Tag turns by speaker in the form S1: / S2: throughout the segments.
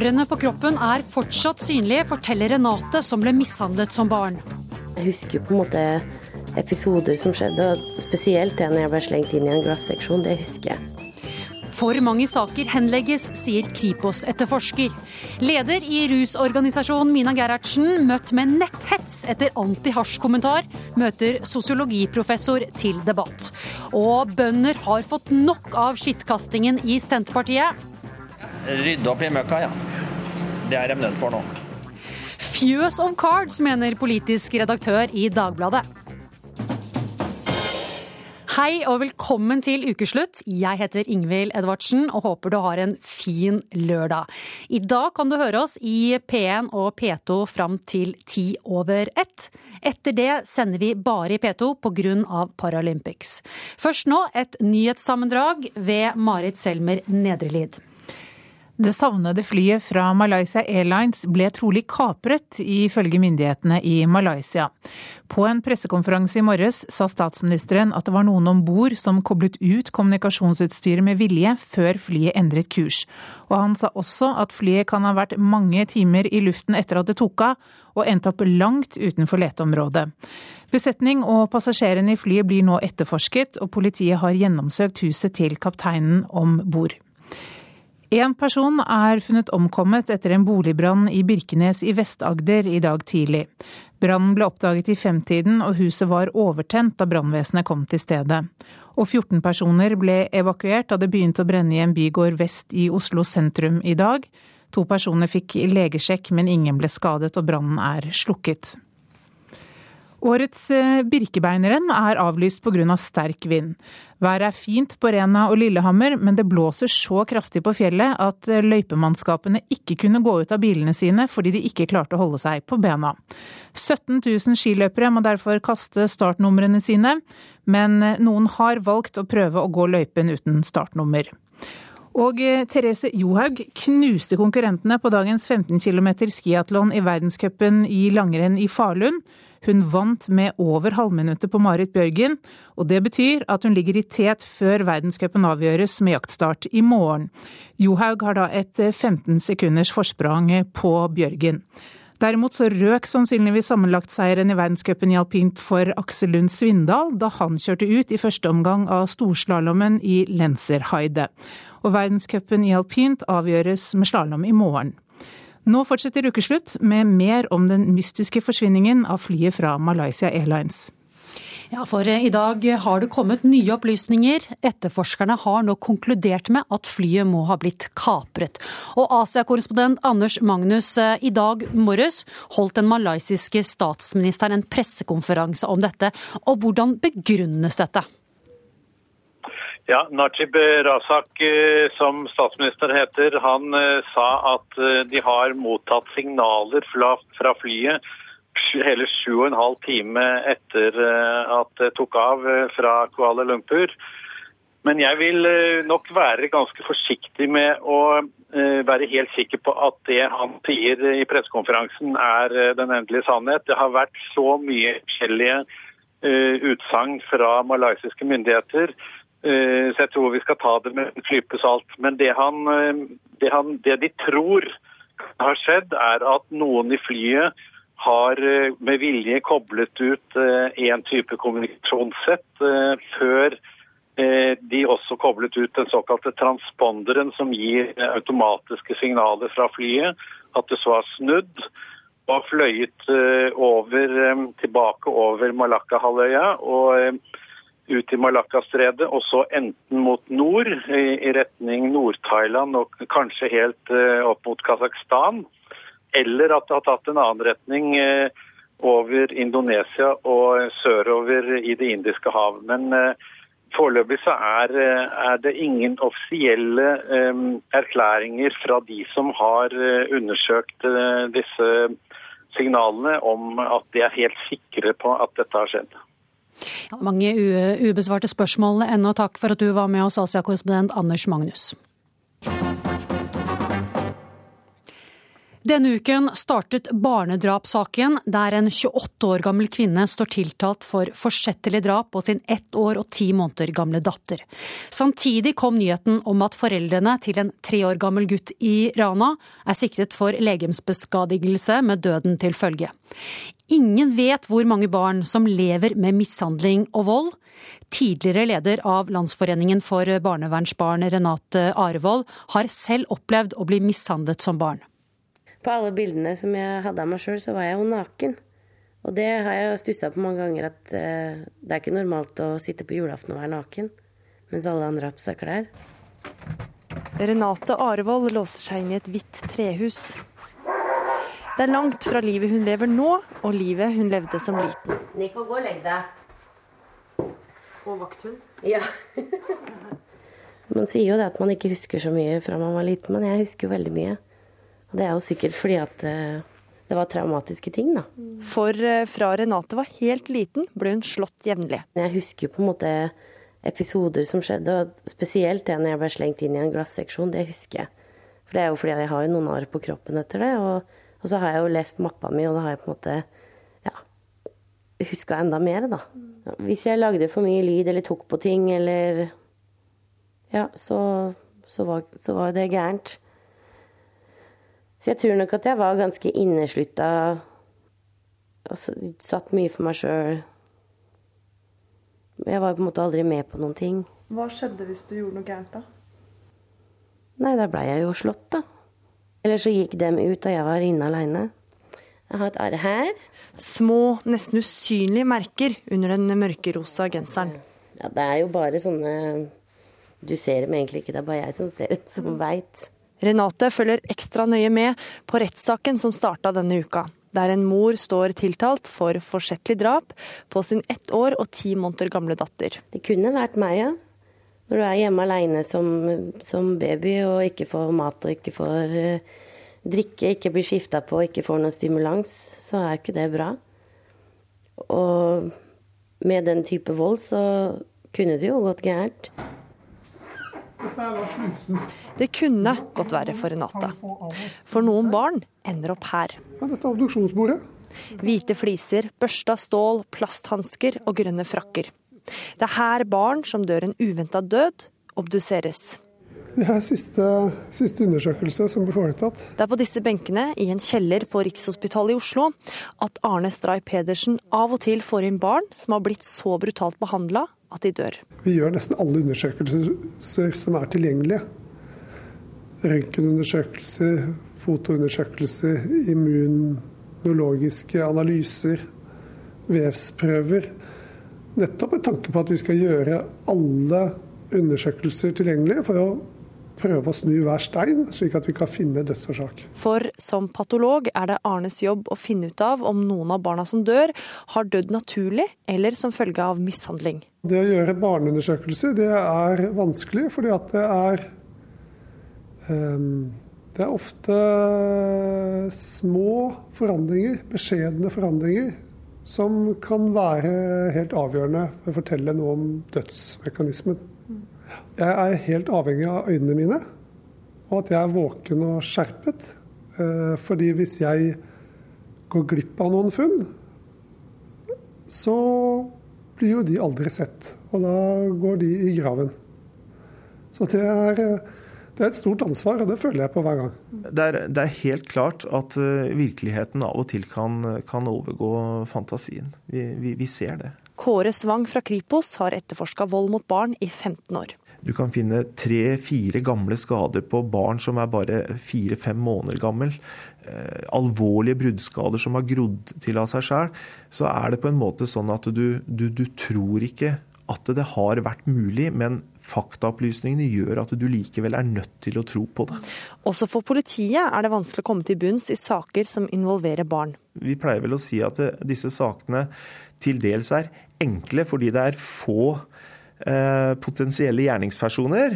S1: Arrene på kroppen er fortsatt synlige, forteller Renate, som ble mishandlet som barn.
S2: Jeg husker på en måte episoder som skjedde, og spesielt det når jeg ble slengt inn i en glasseksjon. Det husker jeg.
S1: For mange saker henlegges, sier Kripos-etterforsker. Leder i rusorganisasjonen Mina Gerhardsen, møtt med netthets etter anti-hasj-kommentar, møter sosiologiprofessor til debatt. Og bønder har fått nok av skittkastingen i Senterpartiet.
S3: Rydde opp i møkka, ja. Det er de nødt for nå.
S1: Fjøs om cards, mener politisk redaktør i Dagbladet. Hei og velkommen til ukeslutt. Jeg heter Ingvild Edvardsen og håper du har en fin lørdag. I dag kan du høre oss i P1 og P2 fram til ti over ett. Etter det sender vi bare i P2 pga. Paralympics. Først nå et nyhetssammendrag ved Marit Selmer Nedrelid.
S4: Det savnede flyet fra Malaysia Airlines ble trolig kapret, ifølge myndighetene i Malaysia. På en pressekonferanse i morges sa statsministeren at det var noen om bord som koblet ut kommunikasjonsutstyret med vilje før flyet endret kurs. Og han sa også at flyet kan ha vært mange timer i luften etter at det tok av, og endt opp langt utenfor leteområdet. Besetning og passasjerene i flyet blir nå etterforsket, og politiet har gjennomsøkt huset til kapteinen om bord. En person er funnet omkommet etter en boligbrann i Birkenes i Vest-Agder i dag tidlig. Brannen ble oppdaget i femtiden, og huset var overtent da brannvesenet kom til stedet. Og 14 personer ble evakuert da det begynte å brenne i en bygård vest i Oslo sentrum i dag. To personer fikk legesjekk, men ingen ble skadet, og brannen er slukket. Årets eh, Birkebeinerrenn er avlyst pga. Av sterk vind. Været er fint på Rena og Lillehammer, men det blåser så kraftig på fjellet at eh, løypemannskapene ikke kunne gå ut av bilene sine fordi de ikke klarte å holde seg på bena. 17 000 skiløpere må derfor kaste startnumrene sine, men eh, noen har valgt å prøve å gå løypen uten startnummer. Og Therese Johaug knuste konkurrentene på dagens 15 km skiatlon i verdenscupen i langrenn i Falun. Hun vant med over halvminuttet på Marit Bjørgen, og det betyr at hun ligger i tet før verdenscupen avgjøres med jaktstart i morgen. Johaug har da et 15 sekunders forsprang på Bjørgen. Derimot så røk sannsynligvis sammenlagtseieren i verdenscupen i alpint for Aksel Lund Svindal da han kjørte ut i første omgang av storslalåmen i Lenzerheide. Og verdenscupen i alpint avgjøres med slalåm i morgen. Nå fortsetter ukeslutt med mer om den mystiske forsvinningen av flyet fra Malaysia Airlines.
S1: Ja, for eh, i dag har det kommet nye opplysninger. Etterforskerne har nå konkludert med at flyet må ha blitt kapret. Og Asia-korrespondent Anders Magnus, eh, i dag morges holdt den malaysiske statsministeren en pressekonferanse om dette. Og hvordan begrunnes dette?
S5: Ja, Najib Razak, eh, som statsminister heter, han eh, sa at eh, de har mottatt signaler fra flyet hele sju og en halv time etter at det tok av fra Kuala Lumpur. Men jeg vil nok være ganske forsiktig med å være helt sikker på at det han sier i pressekonferansen er den endelige sannhet. Det har vært så mye forskjellige utsagn fra malaysiske myndigheter så jeg tror vi skal ta det med en klype salt. Men det, han, eh, det, han, det, de tror har skjedd, er at noen i flyet har eh, med vilje koblet ut én type kommunikasjonssett før de også koblet ut den såkalte transponderen som gir automatiske signaler fra flyet. At det så har snudd og fløyet over, tilbake over Malakka-halvøya. og ut i Malakkastredet, og så enten mot nord, i, i retning Nord-Thailand og kanskje helt eh, opp mot Kasakhstan. Eller at det har tatt en annen retning eh, over Indonesia og sørover i Det indiske hav. Men eh, foreløpig så er, er, det ingen offisielle um, erklæringer fra de som har undersøkt disse signalene om at de er helt sikre på at dette har skjedd.
S1: Ja, mange ubesvarte spørsmål ennå. Takk for at du var med oss, Asia-korrespondent Anders Magnus. Denne uken startet barnedrapssaken, der en 28 år gammel kvinne står tiltalt for forsettlig drap på sin ett år og ti måneder gamle datter. Samtidig kom nyheten om at foreldrene til en tre år gammel gutt i Rana er siktet for legemsbeskadigelse med døden til følge. Ingen vet hvor mange barn som lever med mishandling og vold. Tidligere leder av Landsforeningen for barnevernsbarn, Renate Arevold, har selv opplevd å bli mishandlet som barn.
S2: På alle bildene som jeg hadde av meg sjøl, så var jeg jo naken. Og det har jeg stussa på mange ganger, at eh, det er ikke normalt å sitte på julaften og være naken. Mens alle andre har på seg klær.
S6: Renate Arevold låser seg inn i et hvitt trehus. Det er langt fra livet hun lever nå, og livet hun levde som liten.
S2: Nico, gå og legg deg.
S6: Og vakthund?
S2: Ja. man sier jo det at man ikke husker så mye fra man var liten, men jeg husker jo veldig mye. Det er jo sikkert fordi at uh, det var traumatiske ting, da.
S6: For uh, fra Renate var helt liten, ble hun slått jevnlig.
S2: Jeg husker jo på en måte episoder som skjedde, og spesielt det når jeg ble slengt inn i en glasseksjon, det husker jeg. For det er jo fordi jeg har jo noen arr på kroppen etter det. Og, og, så har jeg jo lest mappa mi, og da har jeg på en måte ja, huska enda mer, da. Hvis jeg lagde for mye lyd eller tok på ting eller Ja, så, så, var, så var det gærent. Så jeg tror nok at jeg var ganske inneslutta og satt mye for meg sjøl. Jeg var på en måte aldri med på noen ting.
S6: Hva skjedde hvis du gjorde noe gærent, da?
S2: Nei, da blei jeg jo slått, da. Eller så gikk dem ut, og jeg var inne aleine. Jeg har et arr her.
S6: Små, nesten usynlige merker under den mørkerosa genseren.
S2: Ja, det er jo bare sånne Du ser dem egentlig ikke, det er bare jeg som ser dem, som veit.
S6: Renate følger ekstra nøye med på rettssaken som starta denne uka, der en mor står tiltalt for forsettlig drap på sin ett år og ti måneder gamle datter.
S2: Det kunne vært meg, ja. Når du er hjemme aleine som, som, baby og ikke får mat og ikke får uh, drikke, ikke blir skifta på og ikke får noe stimulans, så er ikke det bra. Og med den type vold så kunne det jo gått gærent.
S6: Det kunne godt være for Renate. For noen barn ender opp her.
S7: Ja, dette er obduksjonsbordet.
S6: Hvite fliser, børsta stål, plasthansker og grønne frakker. Det er her barn som dør en uventa død, obduseres.
S7: Det er siste, siste undersøkelse som ble foretatt.
S6: Det er på disse benkene i en kjeller på Rikshospitalet i Oslo at Arne Stray Pedersen av og til får inn barn som har blitt så brutalt behandla at de dør.
S7: Vi gjør nesten alle undersøkelser som er tilgjengelige. Røntgenundersøkelser, fotoundersøkelser, immunologiske analyser, vevsprøver. Nettopp med tanke på at vi skal gjøre alle undersøkelser tilgjengelige for å prøve å snu hver stein, slik at vi kan finne dødsårsak.
S6: For som patolog er det Arnes jobb å finne ut av om noen av barna som dør, har dødd naturlig eller som følge av mishandling.
S7: Det å gjøre barneundersøkelse det er vanskelig, fordi at det er um, det er ofte små forandringer, beskjedne forandringer, som kan være helt avgjørende for å fortelle noe om dødsmekanismen. Jeg er helt avhengig av øynene mine, og at jeg er våken og skjerpet. Eh, fordi hvis jeg går glipp av noen funn, så blir jo de aldri sett. Og da går de i graven. Så det er, det er et stort ansvar, og det føler jeg på hver gang.
S8: Det er, det er helt klart at uh, virkeligheten av og til kan, kan overgå fantasien. Vi, vi, vi, ser det.
S6: Kåre Svang fra Kripos har etterforska vold mot barn i 15 år.
S8: Du kan finne tre-fire gamle skader på barn som er bare fire-fem måneder gammel. Eh, alvorlige bruddskader som har grodd til av seg sjøl. Så er det på en måte sånn at du, du, du tror ikke at det har vært mulig, men faktaopplysningene gjør at du likevel er nødt til å tro på det.
S6: Også for politiet er det vanskelig å komme til bunns i saker som involverer barn.
S8: Vi pleier vel å si at disse sakene til dels er enkle fordi det er få Eh, potensielle gjerningspersoner.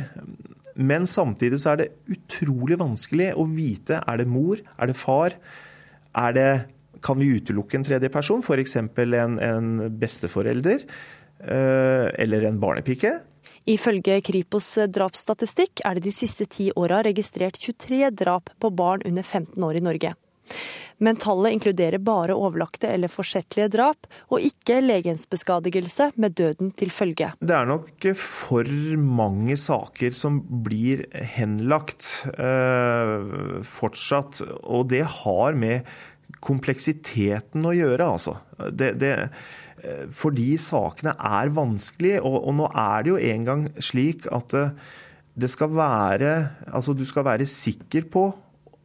S8: Men samtidig så er det utrolig vanskelig å vite er det mor, er det far, er det kan vi utelukke en tredje person, f.eks. En, en besteforelder eller en barnepike.
S6: Ifølge Kripos drapsstatistikk er det de siste ti åra registrert 23 drap på barn under 15 år i Norge. Men tallet inkluderer bare overlagte eller forsettlige drap, og ikke legemsbeskadigelse med døden til følge.
S8: Det er nok for mange saker som blir henlagt eh, fortsatt, og det har med kompleksiteten å gjøre, altså. Det, det, eh, fordi sakene er vanskelige, og, og nå er det jo engang slik at eh, det skal være Altså, du skal være sikker på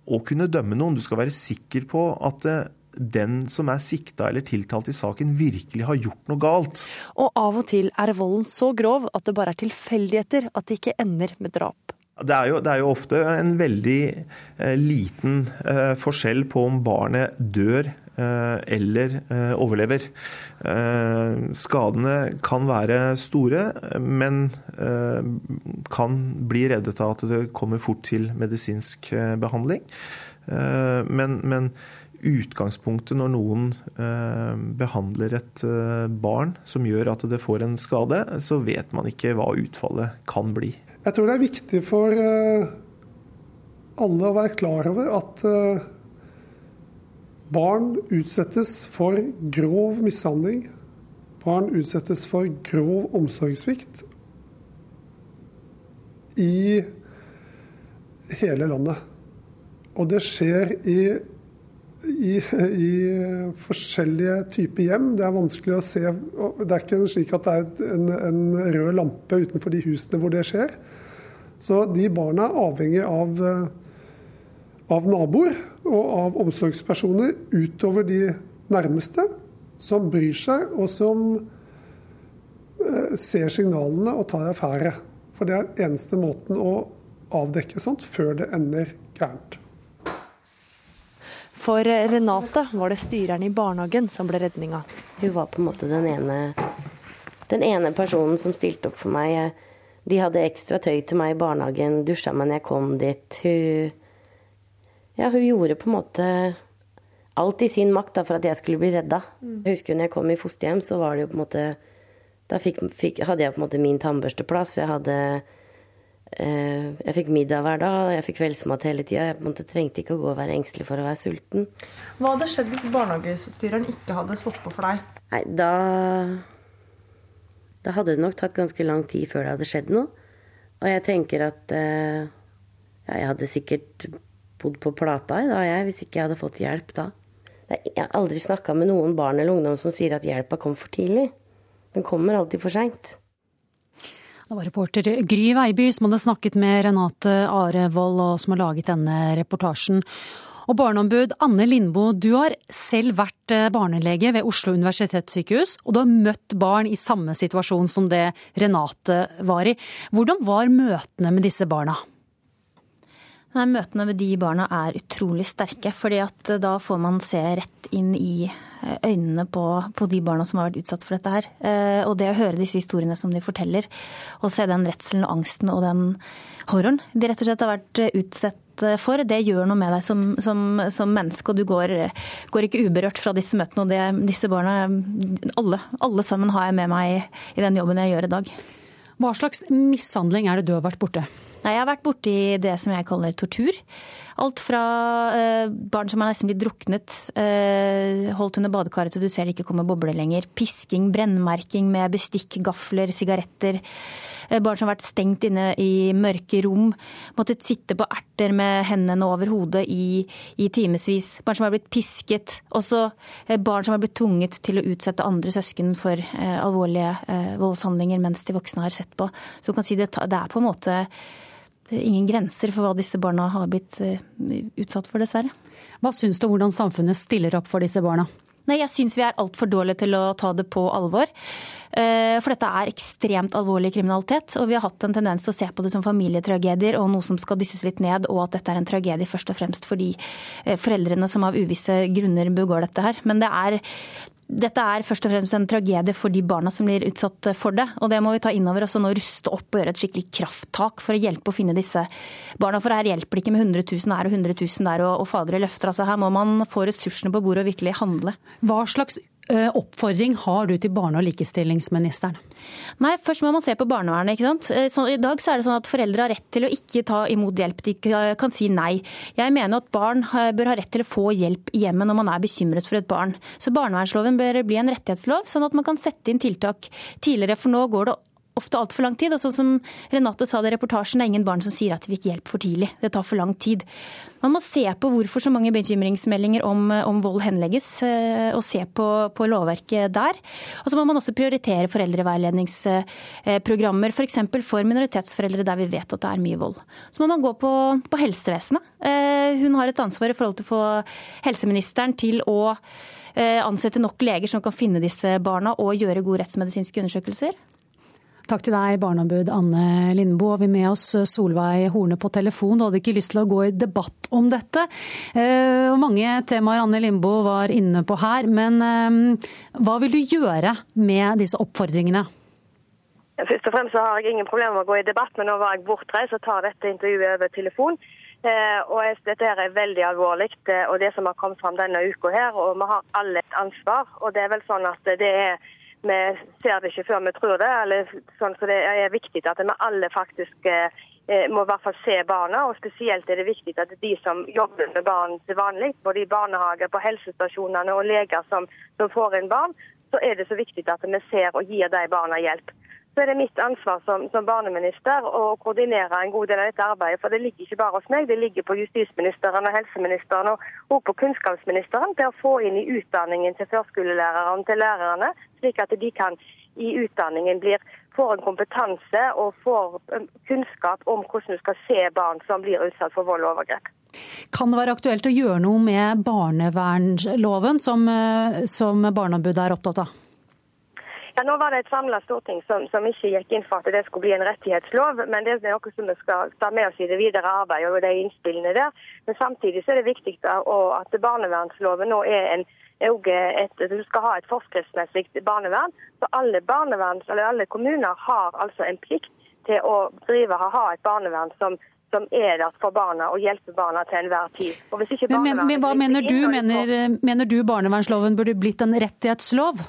S8: å kunne dømme noen. Du skal være sikker på at eh, den som er sikta eller tiltalt i saken, virkelig har gjort noe galt.
S6: Og av og til er volden så grov at det bare er tilfeldigheter at det ikke ender med drap.
S8: Det er, jo, det er jo, ofte en veldig eh, liten eh, forskjell på om barnet dør eller eh, overlever. Eh, skadene kan være store, men kan bli reddet av at det kommer fort til medisinsk behandling. Men, men utgangspunktet når noen behandler et barn som gjør at det får en skade, så vet man ikke hva utfallet kan bli.
S7: Jeg tror det er viktig for eh, alle å være klar over at eh, barn utsettes for grov mishandling. Barn utsettes for grov omsorgssvikt i hele landet. Og det skjer i i, i, forskjellige typer hjem. Det er vanskelig å se Det er ikke slik at det er en, en, rød lampe utenfor de husene hvor det skjer. Så de barna er avhengig av, av naboer og av omsorgspersoner utover de nærmeste, som bryr seg, og som eh, ser signalene og tar affære. For det er eneste måten å avdekke sånt før det ender gærent.
S6: For Renate var det styreren i barnehagen som ble redninga.
S2: Hun var på en måte den ene, den ene personen som stilte opp for meg. De hadde ekstra tøy til meg i barnehagen, dusja meg når jeg kom dit. Hun, ja, hun gjorde på en måte alt i sin makt da, for at jeg skulle bli redda. Mm. Jeg husker når jeg kom i fosterhjem, så var det jo på en måte Da fikk, fikk, hadde jeg på en måte min tannbørsteplass. Jeg hadde Eh, jeg fikk middag hver dag, jeg fikk kveldsmat hele tida. Jeg trengte ikke å gå og være engstelig for å være sulten.
S6: Hva hadde skjedd hvis barnehagestyreren ikke hadde stått på for deg?
S2: Nei, da Da hadde det nok tatt ganske lang tid før det hadde skjedd noe. Og jeg tenker at eh, ja, jeg hadde sikkert bodd på Plata da, jeg, hvis ikke jeg hadde fått hjelp da. Jeg har aldri snakka med noen barn eller ungdom som sier at hjelpa kom for tidlig. Den kommer alltid for seint.
S1: Det var reporter Gry Veiby som hadde snakket med Renate Arevold, og som har laget denne reportasjen. Og barneombud Anne Lindboe, du har selv vært eh, barnelege ved Oslo universitetssykehus, og du har møtt barn i samme situasjon som det Renate var i. Hvordan var møtene med disse barna?
S9: Nei, Møtene med de barna er utrolig sterke, fordi at da får man se rett inn i eh, øynene på, på, de barna som har vært utsatt for dette her. Eh, og det å høre disse historiene som de forteller, og se den redselen og angsten og den horroren de rett og slett har vært eh, utsatt for, det gjør noe med deg som, som, som menneske. Og du går, går, ikke uberørt fra disse møtene. Og det, disse barna, alle, alle sammen har jeg med meg i den jobben jeg gjør i dag.
S1: Hva slags mishandling er det du har vært borte?
S9: Nei, Jeg har vært borti det som jeg kaller tortur. Alt fra eh, barn som har nesten blitt druknet, eh, holdt under badekaret så du ser det ikke kommer bobler lenger. Pisking, brennmerking med bestikk, gafler, sigaretter. Eh, barn som har vært stengt inne i mørke rom. Måttet sitte på erter med hendene over hodet i, i timevis. Barn som har blitt pisket. Også barn som har blitt tvunget til å utsette andre søsken for eh, alvorlige eh, voldshandlinger mens de voksne har sett på. Så du kan si det, det er på en måte ingen grenser for hva disse barna har blitt eh, utsatt for, dessverre.
S1: Hva syns du om hvordan samfunnet stiller opp for disse barna?
S9: Nei, Jeg syns vi er altfor dårlige til å ta det på alvor. Eh, for dette er ekstremt alvorlig kriminalitet, og vi har hatt en tendens til å se på det som familietragedier og noe som skal dysses litt ned, og at dette er en tragedie først og fremst fordi de foreldrene som av uvisse grunner begår dette her. Men det er dette er først og fremst en tragedie for de barna som blir utsatt for det. Og det må vi ta inn over oss og nå ruste opp og gjøre et skikkelig krafttak for å hjelpe å finne disse barna. For her hjelper det ikke med 100 000 her og 100 000 der og, og fagre løfter. Altså her må man få ressursene på bordet og virkelig handle.
S1: Hva slags oppfordring har du til barne- og likestillingsministeren?
S9: Nei, Først må man se på barnevernet. ikke sant? Så I dag så er det sånn at foreldre har rett til å ikke ta imot hjelp. De kan si nei. Jeg mener at barn bør ha rett til å få hjelp i hjemmet når man er bekymret for et barn. Så barnevernsloven bør bli en rettighetslov, sånn at man kan sette inn tiltak tidligere. For nå går det ofte altfor lang tid. Og sånn som Renate sa det i reportasjen, det er ingen barn som sier at de fikk hjelp for tidlig. Det tar for lang tid. Man må se på hvorfor så mange bekymringsmeldinger om, om vold henlegges, eh, og se på, på, lovverket der. Og så må man også prioritere foreldreveiledningsprogrammer, f.eks. For, for minoritetsforeldre der vi vet at det er mye vold. Så må man gå på, på helsevesenet. Eh, hun har et ansvar i forhold til å få helseministeren til å eh, ansette nok leger som kan finne disse barna og gjøre gode rettsmedisinske undersøkelser.
S1: Takk til deg, barneombud Anne Lindboe. Og vi med oss Solveig Horne på telefon. Du hadde ikke lyst til å gå i debatt om dette. Eh, og mange temaer Anne Lindboe var inne på her. Men eh, hva vil du gjøre med disse oppfordringene?
S10: Først og fremst har jeg ingen problemer med å gå i debatt, men nå var jeg bortreist og tar dette intervjuet over telefon. Eh, og Dette er veldig alvorlig, og det som har kommet fram denne uka her. Og vi har alle et ansvar. og det er vel sånn at det er vi ser det ikke før vi tror det. eller sånn, så Det er viktig at vi alle faktisk eh, må i hvert fall se barna. og Spesielt er det viktig at de som jobber med barn til vanlig, både i barnehager, på helsestasjonene og leger som, som får inn barn, så er det så viktig at vi ser og gir de barna hjelp så er det mitt ansvar som, som, barneminister å koordinere en god del av dette arbeidet. For det ligger ikke bare hos meg, det ligger på justisministeren og helseministeren og, og på kunnskapsministeren til å få inn i utdanningen til førskolelærerne til lærerne, slik at de kan i utdanningen blir, får en kompetanse og får kunnskap om hvordan du skal se barn som blir utsatt for vold og overgrep.
S1: Kan det være aktuelt å gjøre noe med barnevernloven, som, uh, som Barneombudet er opptatt av?
S10: Ja, nå var det et samla storting som, som, ikke gikk inn for at det skulle bli en rettighetslov. Men det er noe som vi skal ta med oss i det videre arbeidet og de innspillene der. Men samtidig så er det viktig at barnevernsloven nå er en et, du skal ha et forskriftsmessig barnevern. Så alle, alle kommuner har altså en plikt til å drive ha et barnevern som, som er der for barna og hjelper barna til enhver tid.
S1: men, men, men hva mener du? Mener, mener du barnevernsloven burde blitt en rettighetslov?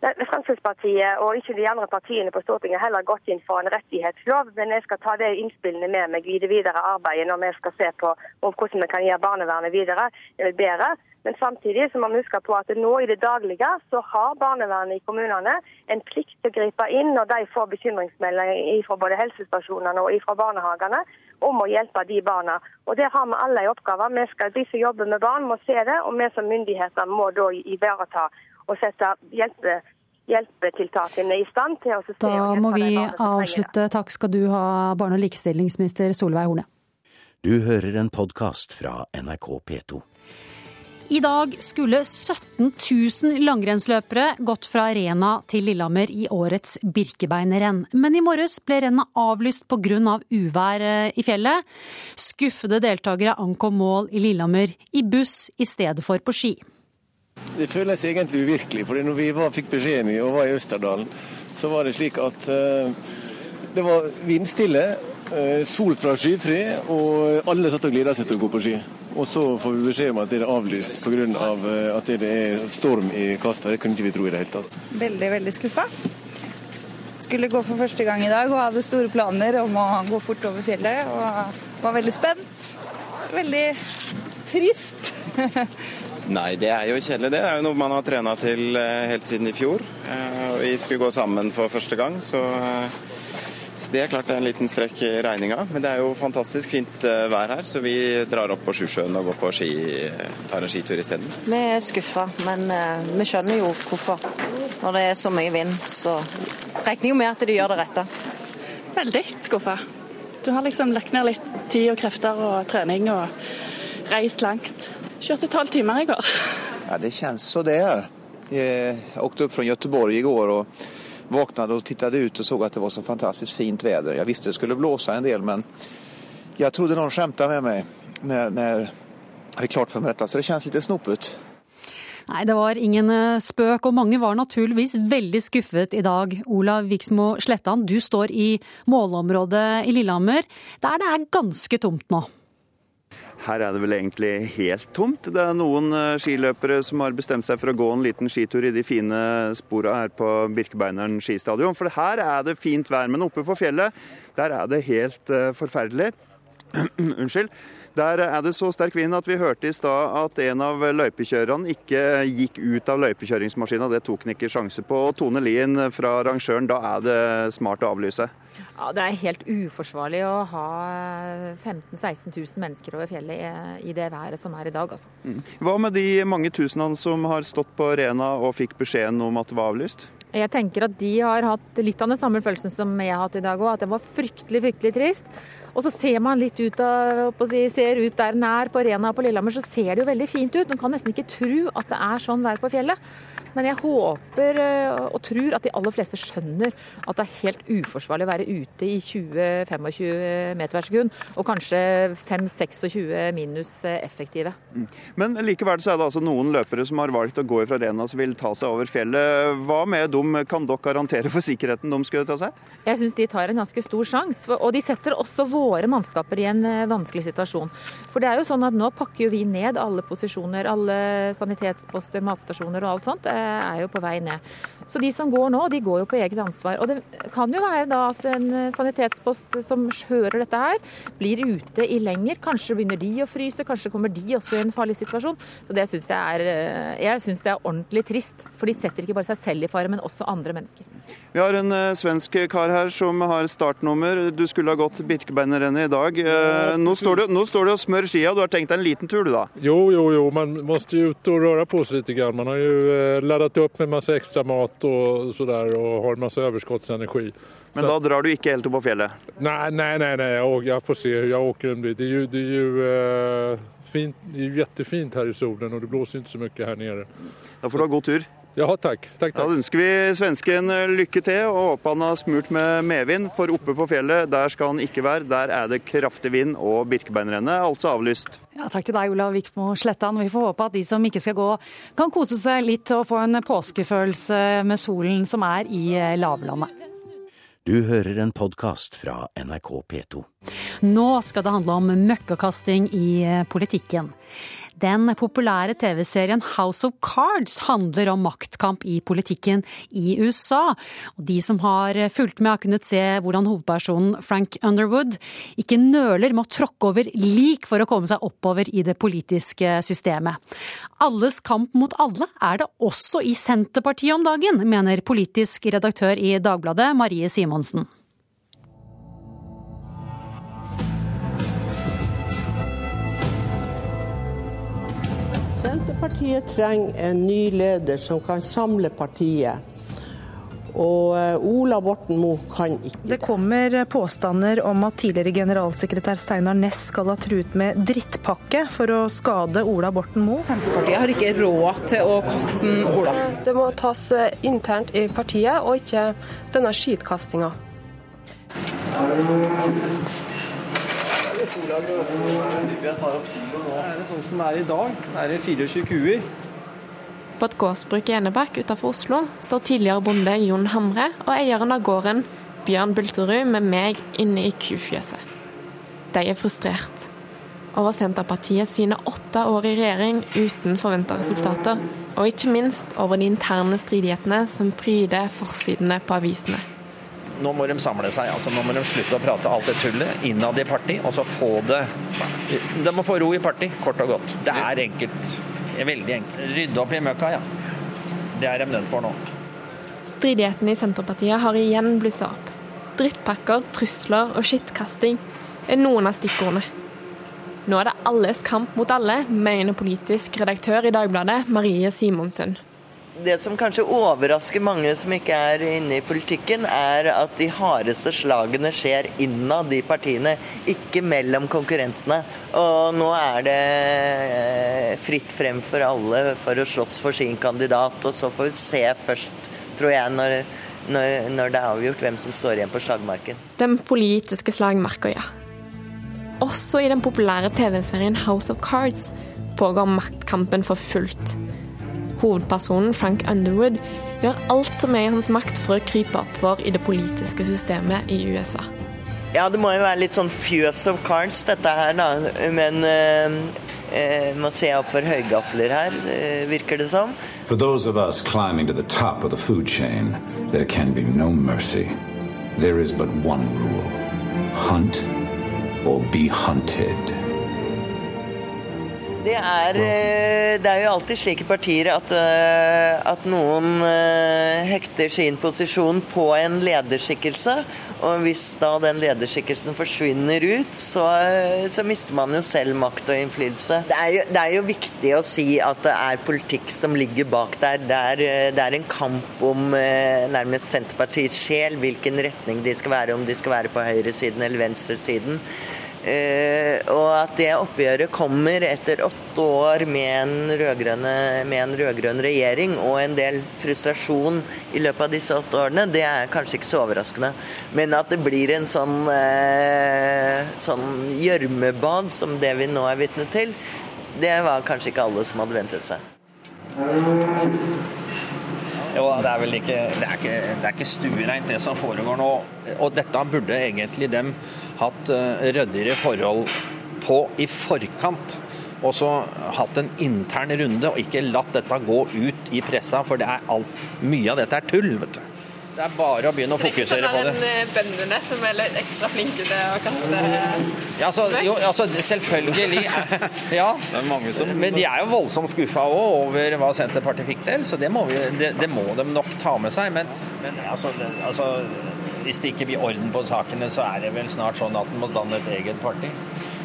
S10: Fremskrittspartiet og ikke de andre partiene på Stortinget heller gått inn for en rettighetslov, men jeg skal ta de innspillene med meg i det videre arbeidet når vi skal se på hvordan vi kan gjøre barnevernet videre eh, bedre. Men samtidig så må vi huske på at nå i det daglige så har barnevernet i kommunene en plikt til å gripe inn når de får bekymringsmeldinger fra både helsestasjonene og fra barnehagene om å hjelpe de barna. Og Der har vi alle en oppgave. Vi skal, de som jobber med barn må se det, og vi som myndigheter må da ivareta og sette hjelpe, hjelpetiltakene i stand til å se
S1: Da må vi avslutte. Takk skal du ha, barne- og likestillingsminister Solveig Horne.
S11: Du hører en podkast fra NRK P2.
S1: I dag skulle 17 000 langrennsløpere gått fra Rena til Lillehammer i årets Birkebeinerrenn. Men i morges ble rennet avlyst pga. Av uvær eh, i fjellet. Skuffede deltakere ankom mål i Lillehammer i buss i stedet for på ski.
S12: Det føles egentlig uvirkelig. for når vi var, fikk beskjeden og var i Østerdalen, så var det slik at uh, det var vindstille, uh, sol fra skyfri, og alle satt og gleda seg til å gå på ski. Og så får vi beskjed om at det er avlyst pga. Av uh, at det er storm i Kasta. Det kunne ikke vi tro i det hele tatt.
S13: Veldig, veldig skuffa. Skulle gå for første gang i dag og hadde store planer om å gå fort over fjellet. Og var veldig spent. Veldig trist.
S14: Nei, det er jo kjedelig. Det er jo noe man har trena til eh, helt siden i fjor. Eh, vi skulle gå sammen for første gang, så, eh, så det er klart det er en liten strekk i regninga. Men det er jo fantastisk fint vær her, så vi drar opp på Sjusjøen og går på ski, tar en skitur isteden.
S15: Vi er skuffa, men vi skjønner jo hvorfor. Når det er så mye vind, så regner jo med at de gjør det rette.
S16: Veldig skuffa. Du har liksom lagt ned litt tid og krefter og trening og reist langt. Kjørte tolv timer i går.
S17: Ja, det kjennes så det er. Jeg åkte opp fra Göteborg i går og våknet og tittet ut og så at det var så fantastisk fint vær. Jeg visste det skulle blåse en del, men jeg trodde noen skjemta med meg når, når jeg fikk klart for meg dette, så det kjennes litt snopet.
S1: Nei, det var ingen eh, spøk, og mange var naturligvis veldig skuffet i dag. Olav Viksmo Slettan, du står i målområdet i Lillehammer, der det er ganske tomt nå.
S18: Her er det vel egentlig helt tomt. Det er noen eh, skiløpere som har bestemt seg for å gå en liten skitur i de fine spora her på Birkebeineren skistadion. For her er det fint vær, men oppe på fjellet, der er det helt uh, forferdelig. Unnskyld. Der er det så sterk vind at vi hørte i stad at en av løypekjørerne ikke gikk ut av løypekjøringsmaskina. Det tok han ikke sjanse på. Tone Lien fra arrangøren, da er det smart å avlyse?
S19: Ja, Det er helt uforsvarlig å ha 15 000-16 000 mennesker over fjellet i det været som er i dag. Altså.
S18: Mm. Hva med de mange tusenene som har stått på Rena og fikk beskjeden om at det var avlyst?
S19: Jeg tenker at de har hatt litt av den samme følelsen som jeg har hatt i dag òg, at det var fryktelig, fryktelig trist. Og så ser man litt ut av, ser ut der er på Rena på Lillehammer, så ser det jo veldig fint ut. Man kan nesten ikke tro at det er sånn vær på fjellet. Men jeg håper eh, og tror at de aller fleste skjønner at det er helt uforsvarlig å være ute i 20-25 meter hver sekund, og kanskje 5-26 minus eh, effektive.
S18: Mm. Men likevel så er det altså noen løpere som har valgt å gå fra Rena som vil ta seg over fjellet. Hva med dem, kan dere garantere for sikkerheten de skulle ta seg?
S19: Jeg syns de tar en ganske stor sjanse, og de setter også våre mannskaper i en eh, vanskelig situasjon. For det er jo sånn at nå pakker jo vi ned alle posisjoner, alle sanitetsposter, matstasjoner og alt sånt er jo på vei ned. Så de som går nå, de går jo på eget ansvar. Og det kan jo være da at en sanitetspost som hører dette her, blir ute i lenger. Kanskje begynner de å fryse, kanskje kommer de også i en farlig situasjon. Så det syns jeg er eh, Jeg syns det er ordentlig trist. For de setter ikke bare seg selv i fare, men også andre mennesker.
S18: Vi har en uh, svensk kar her som har startnummer. Du skulle ha gått Birkebeinerrennet i dag. Nå, står du, nå står du og smør skia. Du har tenkt deg en liten tur, du da?
S20: Jo, jo, jo. Man må jo ut og røre på seg litt. Man har jo ladet opp med masse ekstra mat og sådär och har masse överskottsenergi.
S18: Men da drar du ikke helt opp på fjellet?
S20: Nei, nei, nei, nei. Jag, jag får se hur jag åker en bit. Det är ju, det är ju uh, fint, det är jättefint här i solen og det blåser ikke så mye her nede.
S18: Da får du ha god tur.
S20: Ja, takk. takk, takk.
S18: Da ønsker vi svensken lykke til og håper han har smurt med medvind. For oppe på fjellet, der skal han ikke være. Der er det kraftig vind og Birkebeinerrennet altså avlyst.
S1: Ja, takk til deg, Olav Vikmo Slettan. Vi får håpe at de som ikke skal gå, kan kose seg litt og få en påskefølelse med solen som er i lavlandet.
S11: Du hører en podkast fra NRK P2.
S1: Nå skal det handle om møkkakasting i politikken. Den populære TV-serien House of Cards handler om maktkamp i politikken i USA. Og de som har fulgt med, har kunnet se hvordan hovedpersonen Frank Underwood ikke nøler med å tråkke over lik for å komme seg oppover i det politiske systemet. Alles kamp mot alle er det også i Senterpartiet om dagen, mener politisk redaktør i Dagbladet Marie Simonsen.
S21: Senterpartiet trenger en ny leder som kan samle partiet. Og eh, Ola Borten Moe kan ikke
S6: det. Det kommer påstander om at tidligere generalsekretær Steinar Næss skal ha truet med drittpakke for å skade Ola Borten Moe.
S22: Senterpartiet har ikke råd til å kaste Ola.
S23: Det må tas eh, internt i partiet, og ikke denne skitkastinga.
S24: Jeg tar opp siloen nå. Er det sånn som det er i dag? Det er 24 kuer.
S25: På et gårdsbruk i Enebakk utenfor Oslo står tidligere bonde Jon Hamre og eieren av gården, Bjørn Bulterud, med meg inne i kufjøset. De er frustrert over Senterpartiet sine åtte år i regjering uten forventa resultater, og ikke minst over de interne stridighetene som pryder forsidene på avisene
S3: nå må de samle seg. altså Nå må de slutte å prate alt det tullet innad i parti, og så få det De må få ro i parti, kort og godt. Det er enkelt. Det er veldig enkelt. Rydde opp i møkka, ja. Det er de nødt for nå.
S25: Stridighetene i Senterpartiet har igjen blussa opp. Drittpakker, trusler og skittkasting er noen av stikkordene. Nå er det alles kamp mot alle, mener politisk redaktør i Dagbladet Marie Simonsen
S26: det som kanskje overrasker mange som ikke er inne i politikken, er at de hardeste slagene skjer innad i partiene, ikke mellom konkurrentene. Og nå er det eh, fritt frem for alle for å slåss for sin kandidat, og så får vi se først, tror jeg, når, når, når det er avgjort hvem som står igjen på slagmarken.
S25: Den politiske slagmarka, ja. Også i den populære TV-serien House of Cards pågår maktkampen for fullt. Hovedpersonen Frank Underwood gjør alt som er i hans makt for å krype oppover i det politiske systemet i USA.
S26: Ja, det må jo være litt sånn fjøs of cards, dette her, da. Men eh, eh, må se opp for høygafler her, eh, virker det som.
S27: For those of us climbing to the top of the food chain, there can be no mercy. There is but one rule hunt or be hunted.
S26: Det er, eh, det er jo alltid slik i partier at, eh, at noen eh, hekter sin posisjon på en lederskikkelse. Og hvis da den lederskikkelsen forsvinner ut, så, så mister man jo selv makt og innflytelse. Det er, jo, det er, jo, viktig å si at det er politikk som ligger bak der. Det er, det er en kamp om nærmest Senterpartiets sjel, hvilken retning de skal være, om de skal være på høyresiden eller venstresiden. Uh, og at det oppgjøret kommer etter åtte år med en rød-grønn regjering og en del frustrasjon i løpet av disse åtte årene, det er kanskje ikke så overraskende. Men at det blir en sånn uh, sånn gjørmebad som det vi nå er vitne til, det var kanskje ikke alle som hadde ventet seg.
S3: Jo, det er vel ikke Det er ikke, det er ikke stuereint, det som foregår nå. Og dette burde egentlig dem hatt eh, ryddigere forhold på i forkant. Og så hatt en intern runde og ikke latt dette gå ut i pressa, for alt, mye av dette er tull. vet du. Det er bare å begynne å fokusere på det.
S25: Det er eh, bøndene som er litt ekstra flinke til å kaste
S3: ja, altså, jo, altså, Selvfølgelig. Ja. Men de er jo voldsomt skuffa òg over hva Senterpartiet fikk til, så det må, vi, det, det må de nok ta med seg. Men, men altså, det, altså hvis det ikke blir orden på sakene, så er det vel snart sånn at en må danne et eget parti.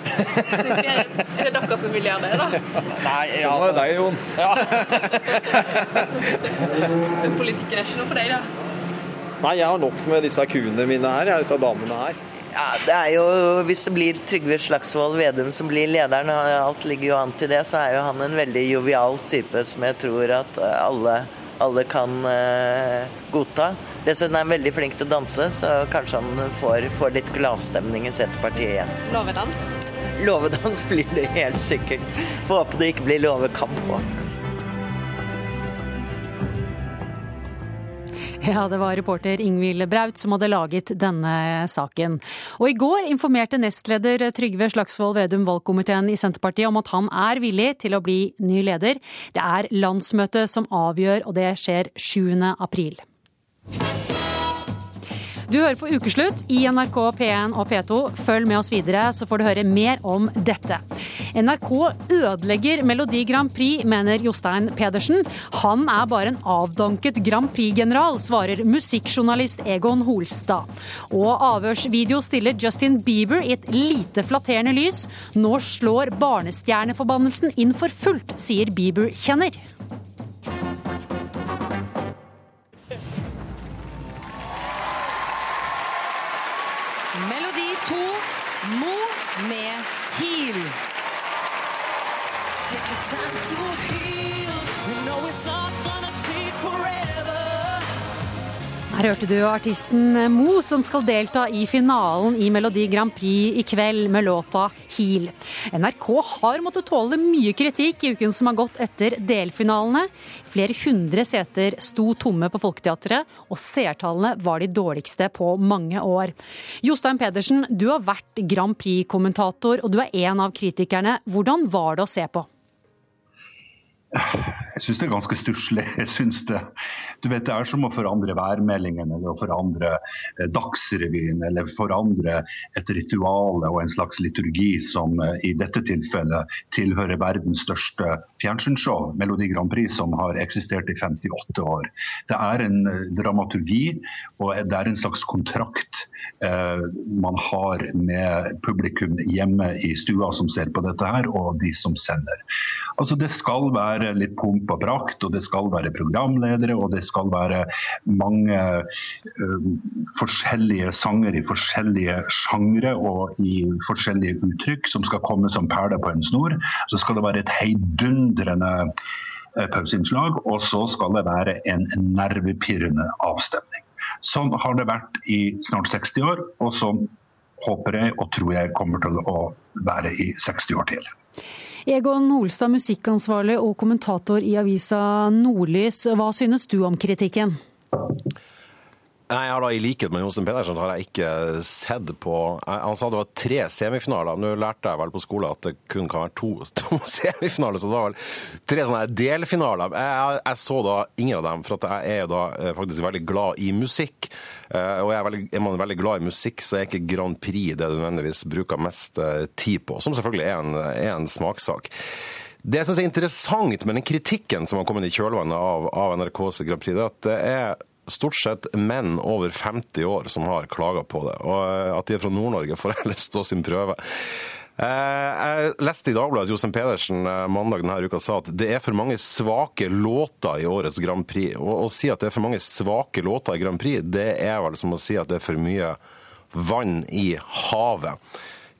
S25: er det dere som vil gjøre det, da?
S3: Nei, ja, altså,
S24: det er deg, Jon. Ja.
S25: Politikken er ikke noe for deg, da?
S24: Nei, jeg har nok med disse kuene mine her, disse damene her.
S26: Ja, det er jo, Hvis det blir Trygve Slagsvold Vedum som blir lederen, og alt ligger jo an til det, så er jo han en veldig jovial type som jeg tror at alle, alle kan uh, godta. Dessuten er han veldig flink til å danse, så kanskje han får, får litt gladstemning i Senterpartiet igjen.
S25: Låvedans?
S26: Låvedans blir det helt sikkert. Får håpe det ikke blir låvekamp òg.
S1: Ja, det var reporter Ingvild Braut som hadde laget denne saken. Og i går informerte nestleder Trygve Slagsvold Vedum valgkomiteen i Senterpartiet om at han er villig til å bli ny leder. Det er landsmøtet som avgjør, og det skjer 7. april. Du hører på Ukeslutt i NRK P1 og P2. Følg med oss videre, så får du høre mer om dette. NRK ødelegger Melodi Grand Prix, mener Jostein Pedersen. Han er bare en avdanket Grand Prix-general, svarer musikkjournalist Egon Holstad. Og avhørsvideo stiller Justin Bieber i et lite flatterende lys. Nå slår barnestjerneforbannelsen inn for fullt, sier Bieber-kjenner. Melodi 2, Mo med Heal. Take your time to heal. you know it's not Her hørte du artisten Mo som skal delta i finalen i Melodi Grand Prix i kveld med låta Heal. NRK har måttet tåle mye kritikk i uken som har gått etter delfinalene. Flere hundre seter sto tomme på Folketeatret, og seertallene var de dårligste på mange år. Jostein Pedersen, du har vært Grand Prix-kommentator, og du er en av kritikerne. Hvordan var det å se på?
S28: Jeg syns det er ganske stusslig. Jeg synes det, du vet, det er som å forandre værmeldingen eller å forandre eh, Dagsrevyen eller forandre et ritual og en slags liturgi som eh, i dette tilfellet tilhører verdens største fjernsynsshow, Melodi Grand Prix, som har eksistert i 58 år. Det er en eh, dramaturgi og det er en slags kontrakt eh, man har med publikum hjemme i stua som ser på dette her, og de som sender. Altså Det skal være litt pomp og prakt, og det skal være programledere, og det skal være mange uh, forskjellige sanger i forskjellige sjangre og i forskjellige uttrykk som skal komme som perler på en snor. Så skal det være et heidundrende uh, pauseinnslag, og så skal det være en nervepirrende avstemning. Sånn har det vært i snart 60 år, og sånn håper jeg og tror jeg kommer til å være i 60 år til.
S1: Egon Holstad, musikkansvarlig og kommentator i avisa Nordlys. Hva synes du om kritikken?
S29: Nei, jeg har da I likhet med Johnsen Pedersen har jeg ikke sett på Han sa det var tre semifinaler. Nå lærte jeg vel på skolen at det kun kan være to, to semifinaler, så det var vel tre sånne delfinaler. Jeg, jeg, så da ingen av dem, for jeg er jo da eh, faktisk veldig glad i musikk. Eh, og er, veldig, er, man veldig glad i musikk, så er ikke Grand Prix det du nødvendigvis bruker mest eh, tid på. Som selvfølgelig er en, er en smakssak. Det jeg syns er interessant med den kritikken som har kommet i kjølvannet av, av NRKs Grand Prix, det er at det er stort sett menn over 50 år som har klaga på det. Og eh, at de er fra Nord-Norge, får heller stå sin prøve. Eh, jeg leste i Dagbladet at Jostein Pedersen eh, mandag denne uka sa at det er for mange svake låter i årets Grand Prix. Og å si at det er for mange svake låter i Grand Prix, det er vel som å si at det er for mye vann i havet.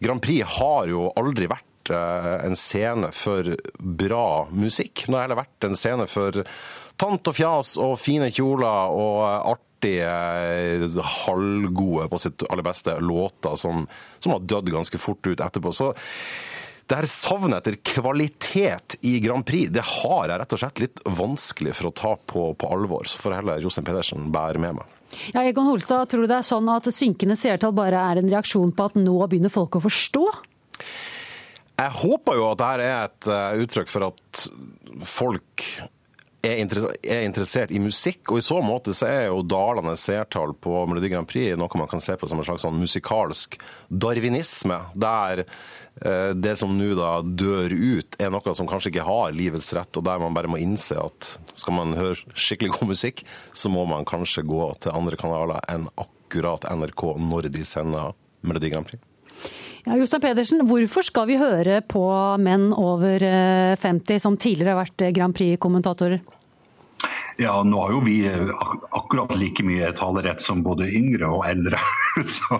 S29: Grand Prix har jo aldri vært en scene for bra musikk. Nå har heller vært en scene for tant og fjas og fine kjoler og artige, halvgode på sitt aller beste låter som, som har dødd ganske fort ut etterpå. Så det her savnet etter kvalitet i Grand Prix det har jeg rett og slett litt vanskelig for å ta på, på alvor. Så får heller Jostein Pedersen bære med meg.
S1: Ja, Egon Holstad, tror du det er sånn at synkende seertall bare er en reaksjon på at nå begynner folk å forstå?
S29: Jeg håper jo at dette er et eh, uttrykk for at folk er interessert i musikk, og i så måte så er jo dalende seertall på Melodi Grand Prix noe man kan se på som en slags sånn musikalsk darwinisme, der eh, det som nå da dør ut, er noe som kanskje ikke har livets rett, og der man bare må innse at skal man høre skikkelig god musikk, så må man kanskje gå til andre kanaler enn akkurat NRK når de sender Melodi Grand Prix.
S1: Ja, Jostein Pedersen, hvorfor skal vi høre på menn over 50 som tidligere har vært Grand Prix-kommentatorer?
S28: Ja, nå har jo vi akkurat like mye talerett som både yngre og eldre. Så,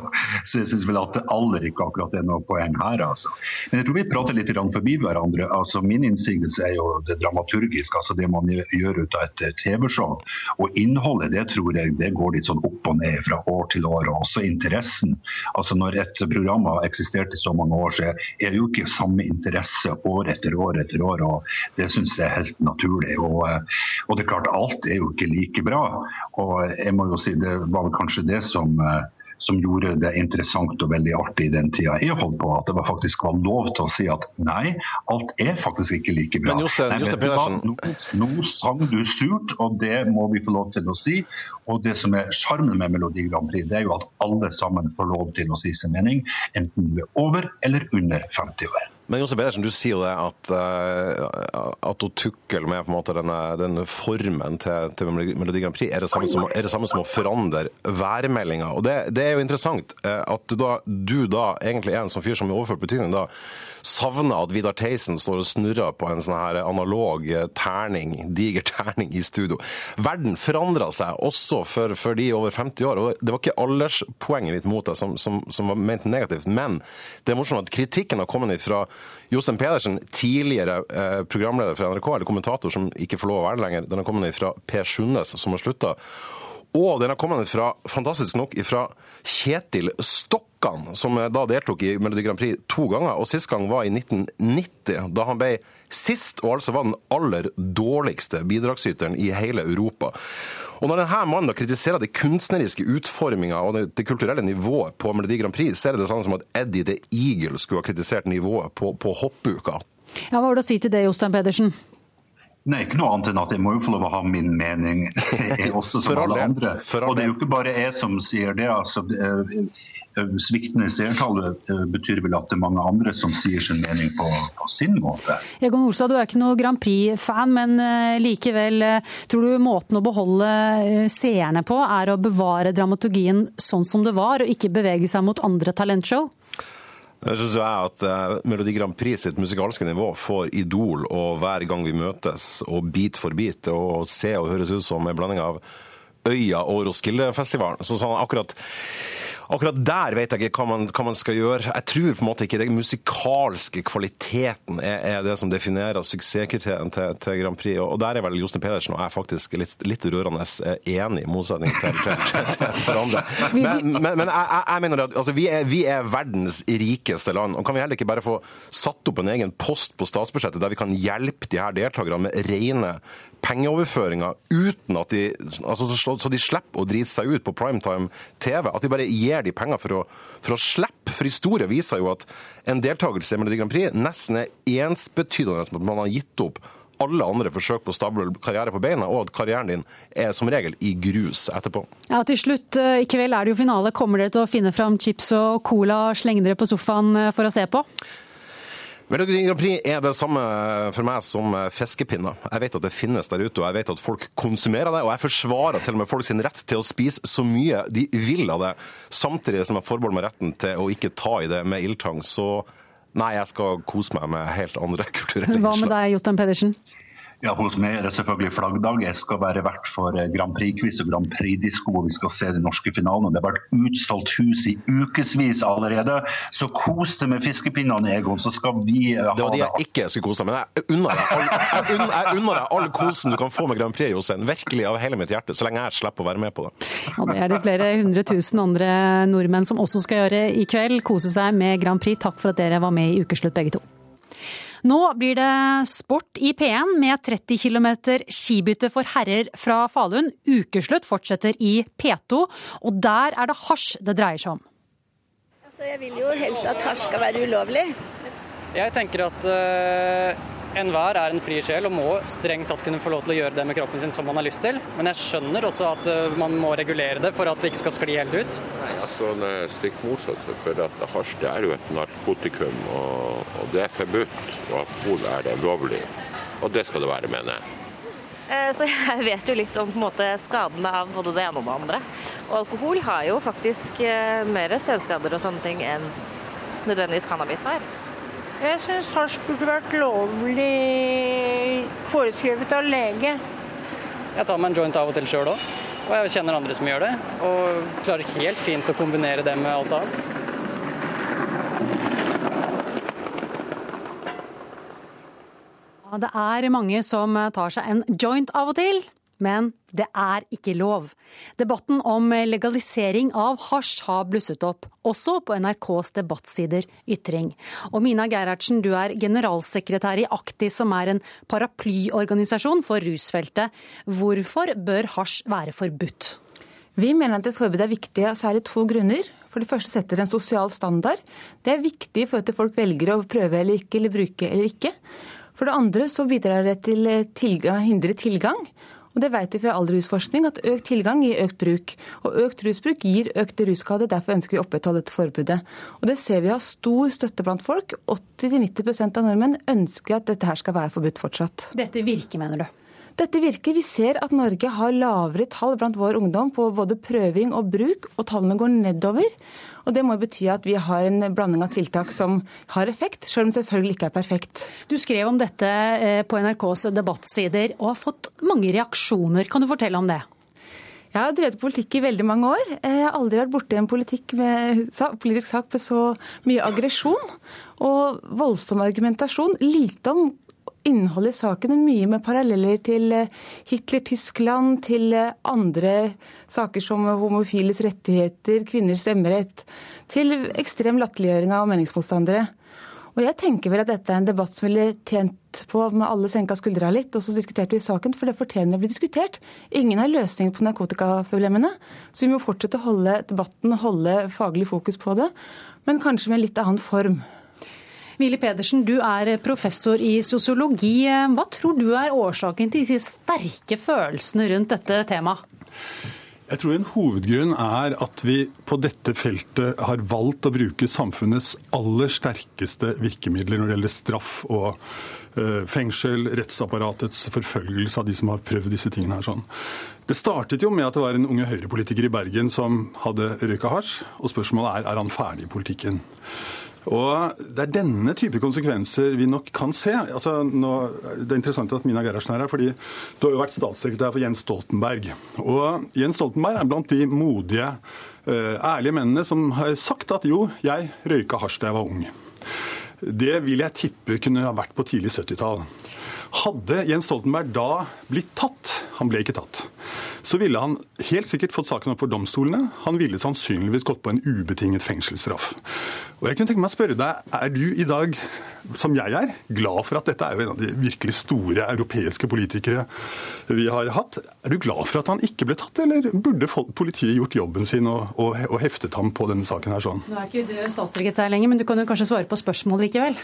S28: så jeg syns vel at det aller ikke akkurat er noe poeng her, altså. Men jeg tror vi prater litt forbi hverandre. Altså, min innsigelse er jo det dramaturgiske, altså det man gjør ut av et TV-show. Og innholdet, det tror jeg det går litt sånn opp og ned fra år til år. Og også interessen. Altså Når et program har eksistert i så mange år, så er det jo ikke samme interesse år etter år etter år. og Det syns jeg er helt naturlig. Og, og det er klart, alt er jo ikke like bra. Og jeg må jo si det var vel kanskje det som som gjorde det interessant og veldig artig i den tida jeg holdt på. At det var faktisk var lov til å si at nei, alt er faktisk ikke like bra.
S29: Men Josse, Josse Pedersen...
S28: Nå, nå sang du surt, og det må vi få lov til å si. Og det som er sjarmen med Melodi Grand Prix, det er jo at alle sammen får lov til å si sin mening, enten du er over eller under 50 år.
S29: Men Jose Pedersen, du sier jo det at, uh, at å tukle med på en måte denne, denne formen til, til, Melodi Grand Prix er det, samme som, det samme som å forandre værmeldinga. Og det, det, er jo interessant uh, at du da, du da egentlig er en sånn fyr som i overført betydning da savner at Vidar Theisen står og snurrer på en sånn her analog eh, terning, diger terning i studio. Verden forandra seg også for, for, de over 50 år. og Det var ikke alderspoenget mitt mot deg som, som, som var ment negativt, men det er morsomt at kritikken har kommet fra Jostein Pedersen, tidligere eh, programleder for NRK, eller kommentator som ikke får lov å være det lenger. Den har kommet fra Per Sundnes, som har slutta. Og den har kommet fra, fantastisk nok, fra Kjetil Stokkan, som da deltok i Melodi Grand Prix to ganger. Og sist gang var i 1990, da han ble sist, og altså var den aller dårligste bidragsyteren i hele Europa. Og når denne mannen da kritiserer det kunstneriske utforminga og det, kulturelle nivået på Melodi Grand Prix, så er det det samme som at Eddie the Eagle skulle ha kritisert nivået på, på hoppuka.
S1: Ja, Hva har du å si til det, Jostein Pedersen?
S28: Nei, ikke noe annet enn at jeg må jo få lov å ha min mening, jeg også som alle andre. Og det er jo ikke bare jeg som sier det. altså Sviktende seertall betyr vel at det er mange andre som sier sin mening på, på sin måte.
S1: Egon Olstad, du er ikke noe Grand Prix-fan, men likevel, tror du måten å beholde seerne på er å bevare dramaturgien sånn som det var, og ikke bevege seg mot andre talentshow?
S29: Jeg synes jeg at uh, Melodi Grand Prix sitt musikalske nivå får Idol og hver gang vi møtes, og Bit for bit, og se og høres ut som en blanding av Øya og Roskildefestivalen. Så sånn akkurat Akkurat der vet jeg ikke hva man, hva man, skal gjøre. Jeg tror på en måte ikke den musikalske kvaliteten er, er det som definerer suksesskriterien til, til, Grand Prix. Og, der er vel Jostein Pedersen og jeg faktisk litt, litt rørende enig, i motsetning til hverandre. Men, men, men jeg, jeg, mener at altså, vi, er, vi, er, verdens rikeste land. og Kan vi heller ikke bare få satt opp en egen post på statsbudsjettet der vi kan hjelpe de her deltakerne med rene pengeoverføringer uten at de altså, så de slipper å drite seg ut på primetime TV. At de bare gir de penger for å, for å slippe. For historien viser jo at en deltakelse i Melodi Grand Prix nesten er ensbetydende med at man har gitt opp alle andre forsøk på å stable karriere på beina, og at karrieren din er som regel i grus etterpå.
S1: Ja, Til slutt, eh, i kveld er det jo finale. Kommer dere til å finne fram chips og cola, og slenge dere på sofaen eh, for å se på?
S29: Melodi Grand Prix er det samme for meg som fiskepinner. Jeg vet at det finnes der ute, og jeg vet at folk konsumerer det. Og jeg forsvarer til og med folk sin rett til å spise så mye de vil av det, samtidig som jeg forbeholder meg retten til å ikke ta i det med ildtang. Så nei, jeg skal kose meg med helt andre kulturelle
S1: innslag. Hva med deg, Jostein Pedersen?
S28: Ja, Hos meg er det selvfølgelig flaggdag. Jeg skal være vert for eh, Grand Prix-quiz og Grand Prix-disko. hvor Vi skal se den norske finalen. Det har vært utsolgt hus i ukevis allerede. Så kos deg med fiskepinnene, Egon, så skal vi
S29: ha det. Det var de jeg ikke skulle kose meg med. Jeg unner deg all, jeg unner, jeg unner deg all kosen du kan få med Grand Prix, Jostein. Virkelig av hele mitt hjerte, så lenge jeg slipper å være med på det.
S1: Og det er det flere hundre tusen andre nordmenn som også skal gjøre i kveld. Kose seg med Grand Prix. Takk for at dere var med i Ukeslutt, begge to. Nå blir det sport i P1 med 30 km skibytte for herrer fra Falun. Ukeslutt fortsetter i P2, og der er det hasj det dreier seg om.
S30: Altså, jeg vil jo helst at hasj skal være ulovlig.
S31: Jeg tenker at uh Enhver er en fri sjel og må strengt tatt kunne få lov til å gjøre det med kroppen sin som man har lyst til. Men jeg skjønner også at uh, man må regulere det for at det ikke skal skli helt ut.
S32: Det er Stikk motsatt. For at hasj det er jo et narkotikum, og, og det er forbudt. Og alkohol er det lovlig. Og det skal det være, mener jeg.
S33: Eh, så jeg vet jo litt om måte, skadene av både det ene og det andre. Og alkohol har jo faktisk eh, mer senskader og sånne ting enn nødvendigvis cannabis har.
S34: Jeg syns hasj burde vært lovlig foreskrevet av lege.
S31: Jeg tar meg en joint av og til sjøl òg, og jeg kjenner andre som gjør det. Og klarer helt fint å kombinere det med alt annet.
S1: Det er mange som tar seg en joint av og til. Men det er ikke lov. Debatten om legalisering av hasj har blusset opp, også på NRKs debattsider Ytring. Og Mina Gerhardsen, du er generalsekretær i Aktis, som er en paraplyorganisasjon for rusfeltet. Hvorfor bør hasj være forbudt?
S35: Vi mener at et forbud er viktig av særlig to grunner. For det første setter det en sosial standard. Det er viktig for at folk velger å prøve eller ikke, eller bruke eller ikke. For det andre så bidrar det til å hindre tilgang. Og det vet vi fra all rusforskning, at økt tilgang gir økt bruk. Og økt rusbruk gir økt russkade. Derfor ønsker vi å opprettholde dette forbudet. Og det ser vi har stor støtte blant folk. 80-90% av nordmenn ønsker at dette her skal være forbudt fortsatt.
S1: Dette virker, mener du?
S35: Dette virker. Vi ser at Norge har lavere tall blant vår ungdom på både prøving og bruk, og tallene går nedover. Og Det må bety at vi har en blanding av tiltak som har effekt, selv om det selvfølgelig ikke er perfekt.
S1: Du skrev om dette eh, på NRKs debattsider og har fått mange reaksjoner. Kan du fortelle om det?
S35: Jeg har drevet politikk i veldig mange år. Jeg har aldri vært borti en med, politisk sak med så mye aggresjon og voldsom argumentasjon. Lite om innholdet i saken, mye med paralleller til eh, Hitler-Tyskland, til eh, andre saker som homofiles rettigheter, kvinners stemmerett, til ekstrem latterliggjøring av meningsmotstandere. Og jeg tenker vel at dette er en debatt som ville tjent på med alle senka skuldra litt. Og så diskuterte vi saken, for det fortjener å bli diskutert. Ingen har løsninger på narkotikaproblemene. Så vi må fortsette å holde debatten, holde faglig fokus på det. Men kanskje med en litt annen form.
S1: Willy Pedersen, du er professor i sosiologi. Hva tror du er årsaken til disse sterke følelsene rundt dette temaet?
S36: Jeg tror en hovedgrunn er at vi på dette feltet har valgt å bruke samfunnets aller sterkeste virkemidler når det gjelder straff og uh, fengsel, rettsapparatets forfølgelse av de som har prøvd disse tingene her. sånn. Det startet jo med at det var en unge høyrepolitiker i Bergen som hadde røyka hasj, og spørsmålet er er han ferdig i politikken. Og Det er denne type konsekvenser vi nok kan se. Altså, nå, det er interessant at Mina Gerhardsen er her, fordi du har jo vært statssekretær for Jens Stoltenberg. Og Jens Stoltenberg er blant de modige, eh, ærlige mennene som har sagt at jo, jeg røyka hasj da jeg var ung. Det vil jeg tippe kunne ha vært på tidlig 70-tall. Hadde Jens Stoltenberg da blitt tatt, han ble ikke tatt, så ville han helt sikkert fått saken opp for domstolene. Han ville sannsynligvis gått på en ubetinget fengselsstraff. Og jeg kunne tenke meg å spørre deg, Er du i dag, som jeg er, glad for at dette er jo en av de virkelig store europeiske politikere vi har hatt? Er du glad for at han ikke ble tatt, eller burde politiet gjort jobben sin og, og, og heftet ham på denne saken her sånn?
S1: Nå er ikke du statssekretær lenger, men du kan jo kanskje svare på spørsmålet likevel?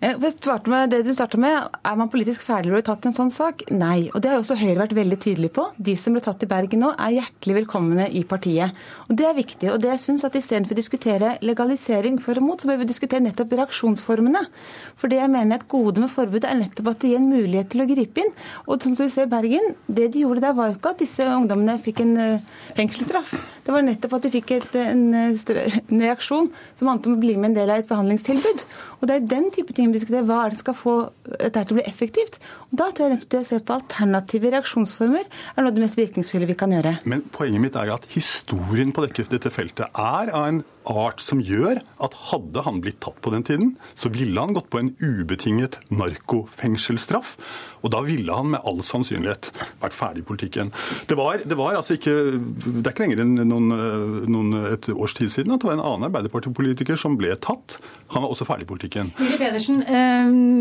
S35: Med det du starta med, Er man politisk ferdig når du har tatt en sånn sak? Nei. Og Det har også Høyre vært veldig tydelig på. De som ble tatt i Bergen nå, er hjertelig velkomne i partiet. Og Det er viktig. og det jeg synes at Istedenfor å diskutere legalisering for og mot, så bør vi diskutere nettopp reaksjonsformene. For det jeg mener er et gode med forbudet, er nettopp at det gir en mulighet til å gripe inn. Og sånn som vi ser i Bergen, Det de gjorde der, var jo ikke at disse ungdommene fikk en uh, fengselsstraff. Det var nettopp at de fikk et, en, en reaksjon som handlet om å bli med en del av et behandlingstilbud. Og det er den type ting diskutere hva er det skal få dette til å bli effektivt. Og Da tror jeg nettopp det å se på alternative reaksjonsformer er noe av det mest virkningsfulle vi kan gjøre.
S36: Men poenget mitt er at historien på dette feltet er av en art som gjør at hadde han blitt tatt på den tiden, så ville han gått på en ubetinget narkofengselsstraff. Og da ville han med all sannsynlighet vært ferdig i politikken. Det var, det var altså ikke Det er ikke lenger enn noen, noen, et års tid siden at det var en annen arbeiderpartipolitiker som ble tatt. Han var også ferdig i politikken.
S1: Willy Pedersen,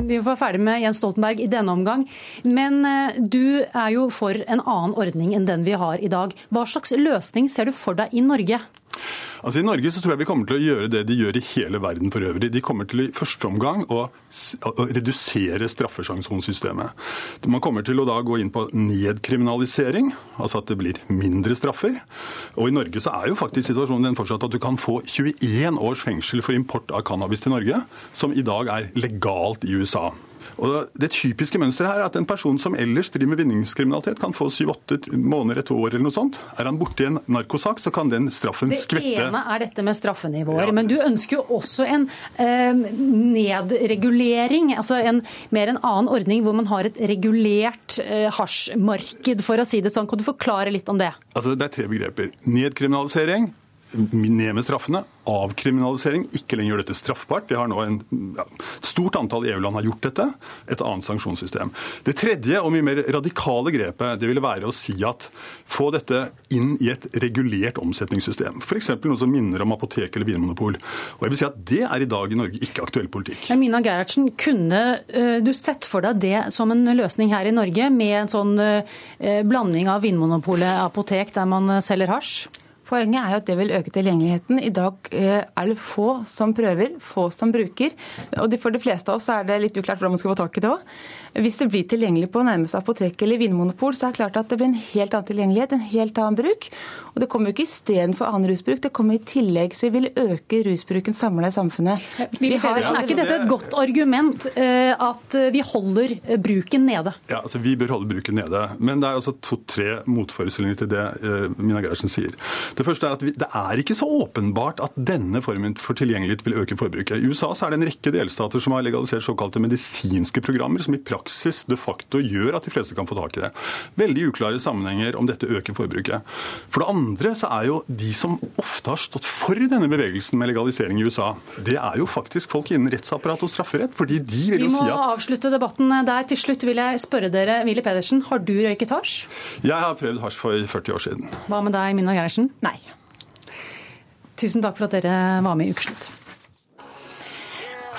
S1: vi vi var ferdig med Jens Stoltenberg i denne omgang. Men eh, du er jo for en annen ordning enn den vi har i dag. Hva slags løsning ser du for deg i Norge?
S36: Altså I Norge så tror jeg vi kommer til å gjøre det de gjør i hele verden for øvrig. De kommer til i første omgang å, å redusere straffesanksjonssystemet. Man kommer til å da gå inn på nedkriminalisering, altså at det blir mindre straffer. Og I Norge så er jo faktisk situasjonen den fortsatt at du kan få 21 års fengsel for import av cannabis til Norge, som i dag er legalt i USA. Og Det typiske mønsteret her er at en person som ellers driver med vinningskriminalitet, kan få syv-åtte måneder, et år eller noe sånt. Er han borti en narkosak, så kan den straffen
S1: det
S36: skvette.
S1: Det ene er dette med straffenivåer, ja, men du ønsker jo også en eh, nedregulering. Altså en, mer en annen ordning hvor man har et regulert eh, hasjmarked, for å si det sånn. Kan du forklare litt om det?
S36: Altså, det er tre begreper. Nedkriminalisering, ned med straffene avkriminalisering, ikke lenger gjør dette straffbart. Det har nå en, ja, stort antall EU-land har gjort dette. Et annet sanksjonssystem. Det tredje og mye mer radikale grepet det ville være å si at få dette inn i et regulert omsetningssystem. F.eks. noe som minner om apotek eller vinmonopol. Og jeg vil si at Det er i dag i Norge ikke aktuell politikk.
S1: Mina Gerhardsen, kunne uh, du sett for deg det som en løsning her i Norge, med en sånn uh, blanding av Vinmonopolet apotek der man selger hasj?
S35: Poenget er jo at det vil øke tilgjengeligheten. I dag eh, er det få som prøver, få som bruker. Og for de fleste av oss er det litt uklart hvordan man skal få tak i det òg. Hvis det blir tilgjengelig på nærmeste apotek eller vinmonopol, så er det klart at det blir en helt annen tilgjengelighet, en helt annen bruk. Og det kommer jo ikke istedenfor annen rusbruk, det kommer i tillegg. Så vi vil øke rusbruken samla i samfunnet.
S1: Vi har, er ikke dette et godt argument eh, at vi holder bruken nede?
S36: Ja, altså Vi bør holde bruken nede. Men det er altså to-tre motforestillinger til det Mina Gerhardsen sier. Det første er at vi, det er ikke så åpenbart at denne formen for tilgjengelighet vil øke forbruket. I USA så er det en rekke delstater som har legalisert såkalte medisinske programmer, som i praksis de facto gjør at de fleste kan få tak i det. Veldig uklare sammenhenger om dette øker forbruket. For det andre så er jo de som ofte har stått for denne bevegelsen med legalisering i USA, det er jo faktisk folk innen rettsapparat og strafferett. fordi de vil jo si at...
S1: Vi må avslutte debatten der. Til slutt vil jeg spørre dere, Willy Pedersen, har du røyket hasj?
S36: Jeg har prøvd hasj for 40 år siden.
S1: Hva med deg, Minna Gerhardsen?
S35: Nei.
S1: Tusen takk for at dere var med i Ukeslutt.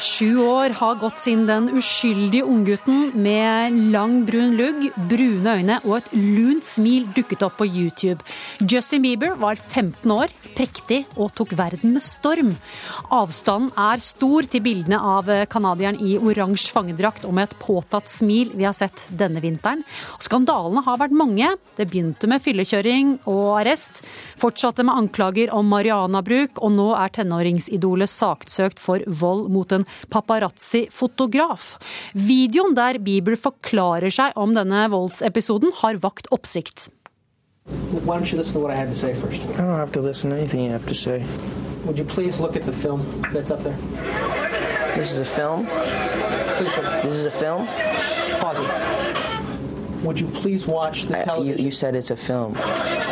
S1: Sju år har gått siden den uskyldige unggutten med lang, brun lugg, brune øyne og et lunt smil dukket opp på YouTube. Justin Bieber var 15 år, prektig og tok verden med storm. Avstanden er stor til bildene av canadieren i oransje fangedrakt og med et påtatt smil vi har sett denne vinteren. Skandalene har vært mange. Det begynte med fyllekjøring og arrest, fortsatte med anklager om marihuanabruk, og nå er tenåringsidolet saksøkt for vold mot en paparazzi-fotograf. Videoen der Bieber forklarer seg om denne voldsepisoden, har vakt oppsikt.
S24: Why don't you listen to what I have to say first?
S37: I don't have to listen to anything you have to say.
S24: Would you please look at the film that's up there?
S37: This is a film?
S24: Please.
S37: This is a film?
S24: Pause it. Would you please watch the
S37: Uh, you, you said it's a film.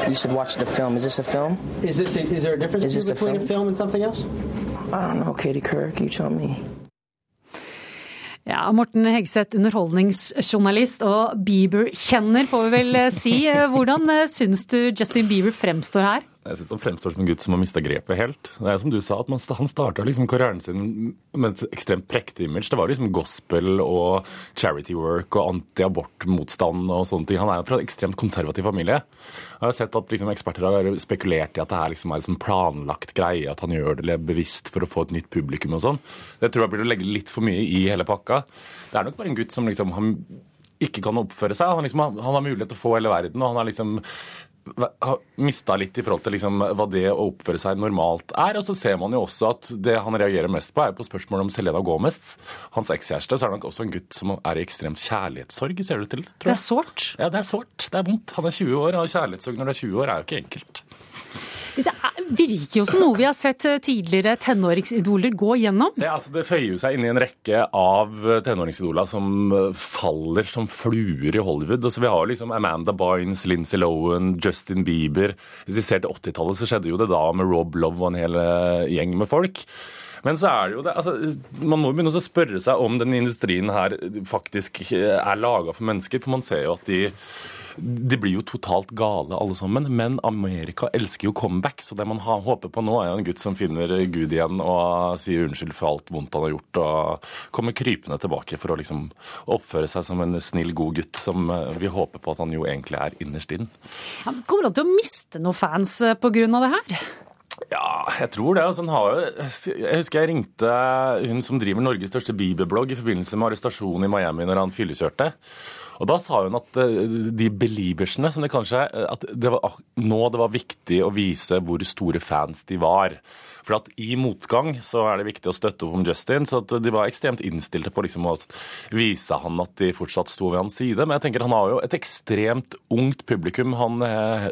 S37: You said watch the film. Is this a film?
S24: Is this a, is there a difference
S37: Is this a
S24: between a
S37: film?
S24: film and something else?
S37: I don't know, Katie Kirk. You tell me.
S1: Ja, Morten Hegseth, underholdningsjournalist og Bieber-kjenner, får vi vel eh, si. Eh, Hvordan eh, syns du Justin Bieber fremstår her?
S38: Jeg synes Han fremstår som en gutt som har mista grepet helt. Det er som du sa, at man, Han starta liksom karrieren sin med et ekstremt prektig image. Det var liksom gospel og charity work og anti-abortmotstand og sånne ting. Han er fra en ekstremt konservativ familie. Jeg har sett at liksom eksperter har spekulert i at det her liksom er en sånn planlagt greie, at han gjør det bevisst for å få et nytt publikum og sånn. Det tror jeg blir å legge litt for mye i hele pakka. Det er nok bare en gutt som liksom han ikke kan oppføre seg. Han, liksom, han har mulighet til å få hele verden, og han er liksom mista litt i forhold til liksom hva det å oppføre seg normalt er. Og så ser man jo også at det han reagerer mest på, er på spørsmålet om Selena Gomez. Hans ekskjæreste. Så er det nok også en gutt som er i ekstremt kjærlighetssorg, ser det til.
S1: Det er sårt.
S38: Ja, det er sårt. Det er vondt. Han er 20 år, og kjærlighetssorg når du er 20 år er jo ikke enkelt.
S1: Det virker jo som noe vi har sett eh, tidligere tenåringsidoler gå gjennom.
S38: Det, altså Det føyer seg inn i en rekke av tenåringsidoler som eh, faller som fluer i Hollywood. Altså, Vi har liksom Amanda Bynes, Lindsay Lohan, Justin Bieber. Hvis vi ser til 80-tallet, så skjedde jo det da med Rob Love og en hel eh, gjeng med folk. Men så er det jo det, altså, man må begynne å spørre seg om den industrien her faktisk er laga for mennesker. For man ser jo at de de blir jo totalt gale alle sammen, men Amerika elsker jo comeback. Så det man har, håper på nå, er jo en gutt som finner Gud igjen og sier unnskyld for alt vondt han har gjort, og kommer krypende tilbake for å liksom oppføre seg som en snill, god gutt som eh, vi håper på at han jo egentlig er innerst inn.
S1: Kommer han til å miste noen fans eh, pga. det her?
S38: Ja, jeg tror det. Altså, har jo, jeg husker jeg ringte hun som driver Norges største bibelblogg i forbindelse med arrestasjonen i Miami når han fyllekjørte. Og Da sa hun at eh, de beliebersene, som det kanskje er, at det var, nå det var viktig å vise hvor store fans de var. For at i motgang så er det viktig å støtte opp om Justin. Så at de var ekstremt innstilte på liksom å vise han at de fortsatt sto ved hans side. Men jeg tenker han har jo et ekstremt ungt publikum han eh,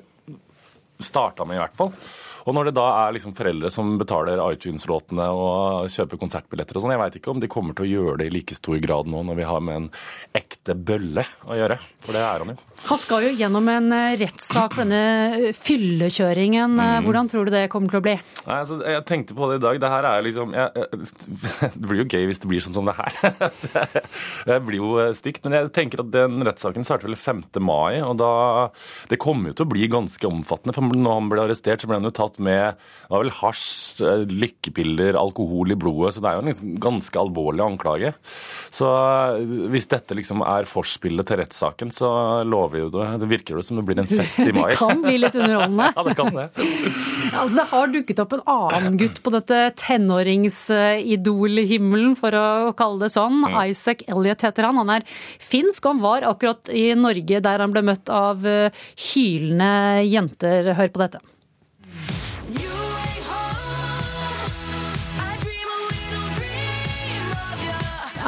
S38: starta med, i hvert fall. Og når det da er liksom foreldre som betaler iTunes-låtene og kjøper konsertbilletter og sånn, jeg veit ikke om de kommer til å gjøre det i like stor grad nå når vi har med en ekte bølle å gjøre. For det er han jo.
S1: Han skal jo gjennom en eh, rettssak for denne fyllekjøringen. Eh, Hvordan tror du det kommer til å bli?
S38: Nei, altså, jeg tenkte på det i dag. Det her er liksom jeg, Det blir jo gøy hvis det blir sånn som det her. det blir jo eh, stygt. Men jeg tenker at den rettssaken starter vel 5. mai, og da Det kommer jo til å bli ganske omfattende. For når han ble arrestert, så ble han jo tatt med det var vel hasj, lykkepiller, alkohol i blodet. Så det er jo en liksom ganske alvorlig anklage. Så hvis dette liksom er forspillet til rettssaken, så lover jo det Det virker jo som det blir en fest i mai.
S1: Det kan bli litt underholdende.
S38: ja, det kan det.
S1: Altså, det har dukket opp en annen gutt på dette tenåringsidolhimmelen, for å kalle det sånn. Isaac Elliot heter han. Han er finsk, og han var akkurat i Norge der han ble møtt av eh, hylende jenter. Hør på dette.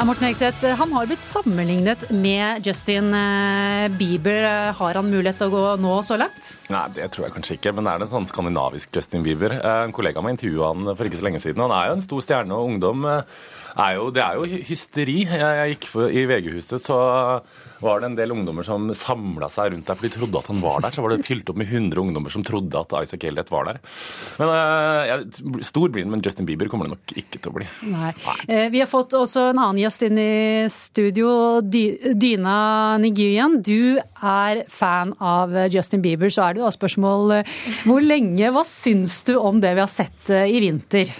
S1: Morten Hegseth, han har blitt sammenlignet med Justin eh, Bieber. Har han mulighet til å gå nå så langt?
S38: Nei, det tror jeg kanskje ikke, men det er en sånn skandinavisk Justin Bieber. Eh, En kollega av meg intervjua han for ikke så lenge siden. Han er jo en stor stjerne, og ungdom eh, er jo Det er jo hysteri. Jeg, jeg gikk for, I VG-huset så var det en del ungdommer som samla seg rundt der, for de trodde at han var der. Så var det fylt opp med 100 ungdommer som trodde at Isaac Elliot var der. Men uh, jeg, Stor blir han, men Justin Bieber kommer det nok ikke til å bli.
S1: Nei. Nei. Vi har fått også en annen gjest inn i studio. Dina Dyna Nigirian, du er fan av Justin Bieber. Så er det jo da spørsmål eh, hvor lenge, hva syns du om det vi har sett eh, i vinter?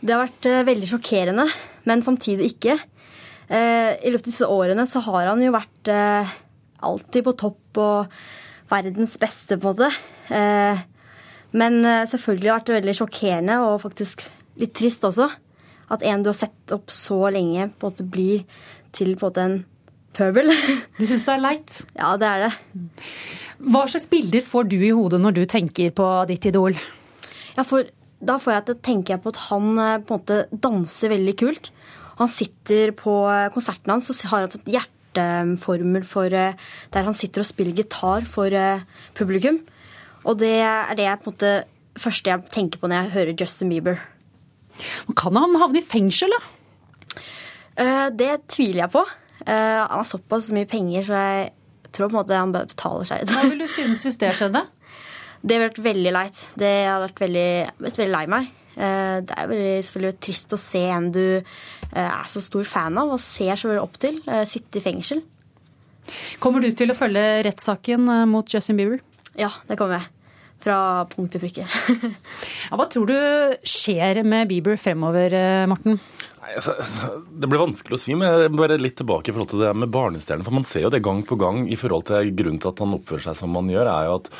S39: Det har vært eh, veldig sjokkerende, men samtidig ikke. Eh, I løpet av disse årene så har han jo vært eh, alltid på topp og verdens beste, på en måte. Eh, men selvfølgelig har det vært veldig sjokkerende og faktisk litt trist også. At en du har sett opp så lenge, på en måte blir til på en måte en pøbel.
S1: Du syns det er leit?
S39: Ja, det er det.
S1: Hva slags bilder får du i hodet når du tenker på ditt idol?
S39: Ja, for da får jeg til å tenke på at han eh, på en måte danser veldig kult. Han sitter på eh, konserten hans og har han et hjerteformel for eh, der han sitter og spiller gitar for publikum. Og det er det jeg på en måte første jeg tenker på når jeg hører Justin Bieber.
S1: Kan han havne i fengsel, da?
S39: Det tviler jeg på. Han har såpass mye penger, så jeg tror på en måte han betaler seg ut.
S1: Hva vil du synes hvis det skjedde?
S39: Det har vært veldig leit. Det hadde vært veldig, vært veldig lei meg. Eh, Det er veldig, selvfølgelig trist å se en du eh, er så stor fan av og ser så veldig opp til, eh, sitte i fengsel.
S1: Kommer du til å følge rettssaken mot Justin Bieber?
S39: Ja, det kommer jeg. Fra punkt til prikke.
S1: Ja, hva tror du skjer med Bieber fremover, Morten?
S38: Nei, altså, Det blir vanskelig å si, men jeg bare litt tilbake i forhold til det med barnestjernen. For man ser jo det gang på gang i forhold til grunnen til at han oppfører seg som han gjør, er jo at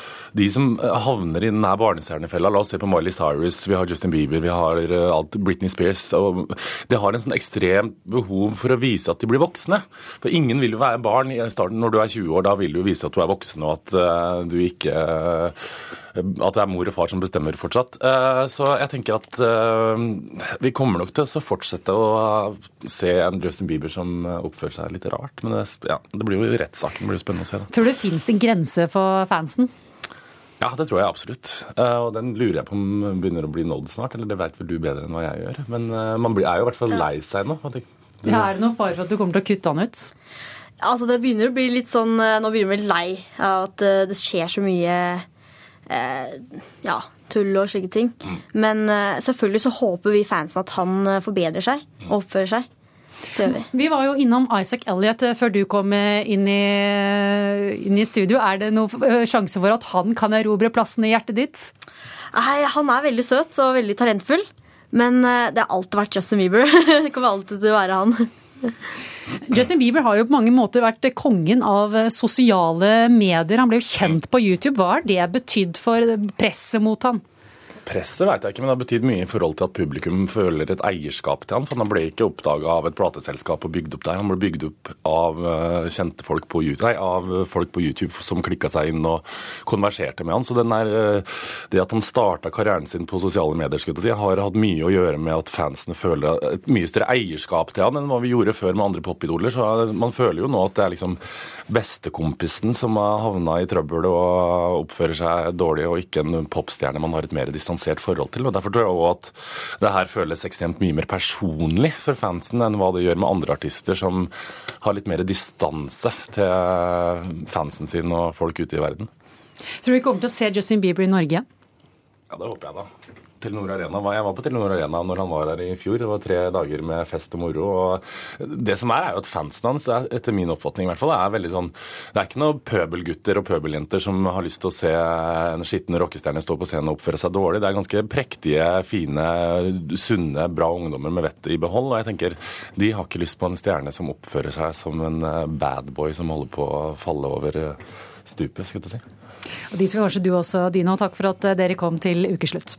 S38: de som havner i den her barnestjernefella, la oss se på Miley Cyrus, vi har Justin Bieber, vi har eh, alt, Britney Spears, og det har en sånn ekstremt behov for å vise at de blir voksne. For ingen vil jo være barn i starten når du er 20 år, da vil du jo vise at du er voksen og at eh, du ikke eh, at det er mor og far som bestemmer fortsatt. Eh, Så jeg tenker at eh, vi kommer nok til å fortsette å se en Justin Bieber som oppfører seg litt rart. Men det, ja, det blir jo rettssaken blir jo spennende å se. Da.
S1: Tror du det fins en grense for fansen?
S38: Ja, det tror jeg absolutt. Eh, Og den lurer jeg på om begynner å bli nådd snart. Eller det vet vel du bedre enn hva jeg gjør. Men eh, man er jo i hvert fall lei seg nå. Det, det-
S1: Ja, er det noen fare for at du kommer til å kutte han ut?
S39: Altså, det begynner å bli litt sånn eh, Nå begynner vi litt lei av at eh, det skjer så mye eh, ja, tull og slike ting. Men eh, selvfølgelig så håper vi fansen at han eh, forbedrer seg og oppfører seg. Det gjør vi.
S1: Vi var jo innom Isaac Elliot eh, før du kom eh, inn i, inn i studio. Er det noen sjanse for at han kan erobre plassen i hjertet ditt?
S39: Nei, han er veldig søt og veldig talentfull. Men det har alltid vært Justin Bieber. det kommer alltid til å være han.
S1: Justin Bieber har jo på mange måter vært kongen av eh, sosiale medier. Han ble jo kjent på YouTube. Hva har det betydd for presset mot han?
S38: Presset vet jeg ikke, men det har betydd mye i forhold til at publikum føler et eierskap til han. For han ble ikke oppdaga av et plateselskap og bygd opp der. Han ble bygd opp av eh, kjente folk på YouTube, nei, av folk på YouTube som klikka seg inn og konverserte med han. Så er, eh, det at han starta karrieren sin på sosiale medier, skulle jeg si, har hatt mye å gjøre med at fansene føler et mye større eierskap til han enn hva vi gjorde før med andre popidoler. Så eh, man føler jo nå at det er liksom bestekompisen som har havna i trøbbel og oppfører seg dårlig, og ikke en popstjerne man har et mer distansert forhold til. og Derfor tror jeg også at det her føles ekstremt mye mer personlig for fansen enn hva det gjør med andre artister som har litt mer distanse til fansen sin og folk ute i verden.
S1: Tror du vi kommer til å se Justin Bieber i Norge igjen?
S38: Ja, det håper jeg, da. Telenor Arena. Jeg var på Telenor Arena når han var her i fjor. Det var tre dager med fest og moro. og Det som er, er jo at fansen hans, er, etter min oppfatning i hvert fall, er veldig sånn Det er ikke noen pøbelgutter og pøbeljenter som har lyst til å se en skitten rockestjerne stå på scenen og oppføre seg dårlig. Det er ganske prektige, fine, sunne, bra ungdommer med vettet i behold. Og jeg tenker, de har ikke lyst på en stjerne som oppfører seg som en badboy bad boy som holder på å falle over eh, stupet, skulle jeg si.
S1: Og de skal kanskje du også, Dina. Takk for at eh, dere kom til ukeslutt.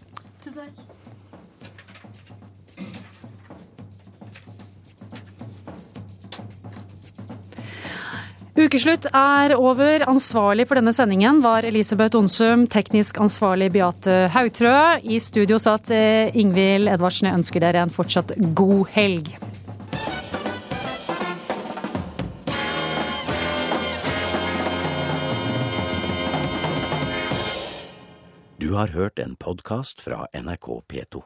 S1: Ukeslutt er over. Ansvarlig for denne sendingen var Elisabeth Onsum, teknisk ansvarlig Beate Hautrø. I studio satt eh, Ingvild Edvardsen. Jeg ønsker dere en fortsatt god helg.
S40: Du har hørt en podkast fra NRK P2.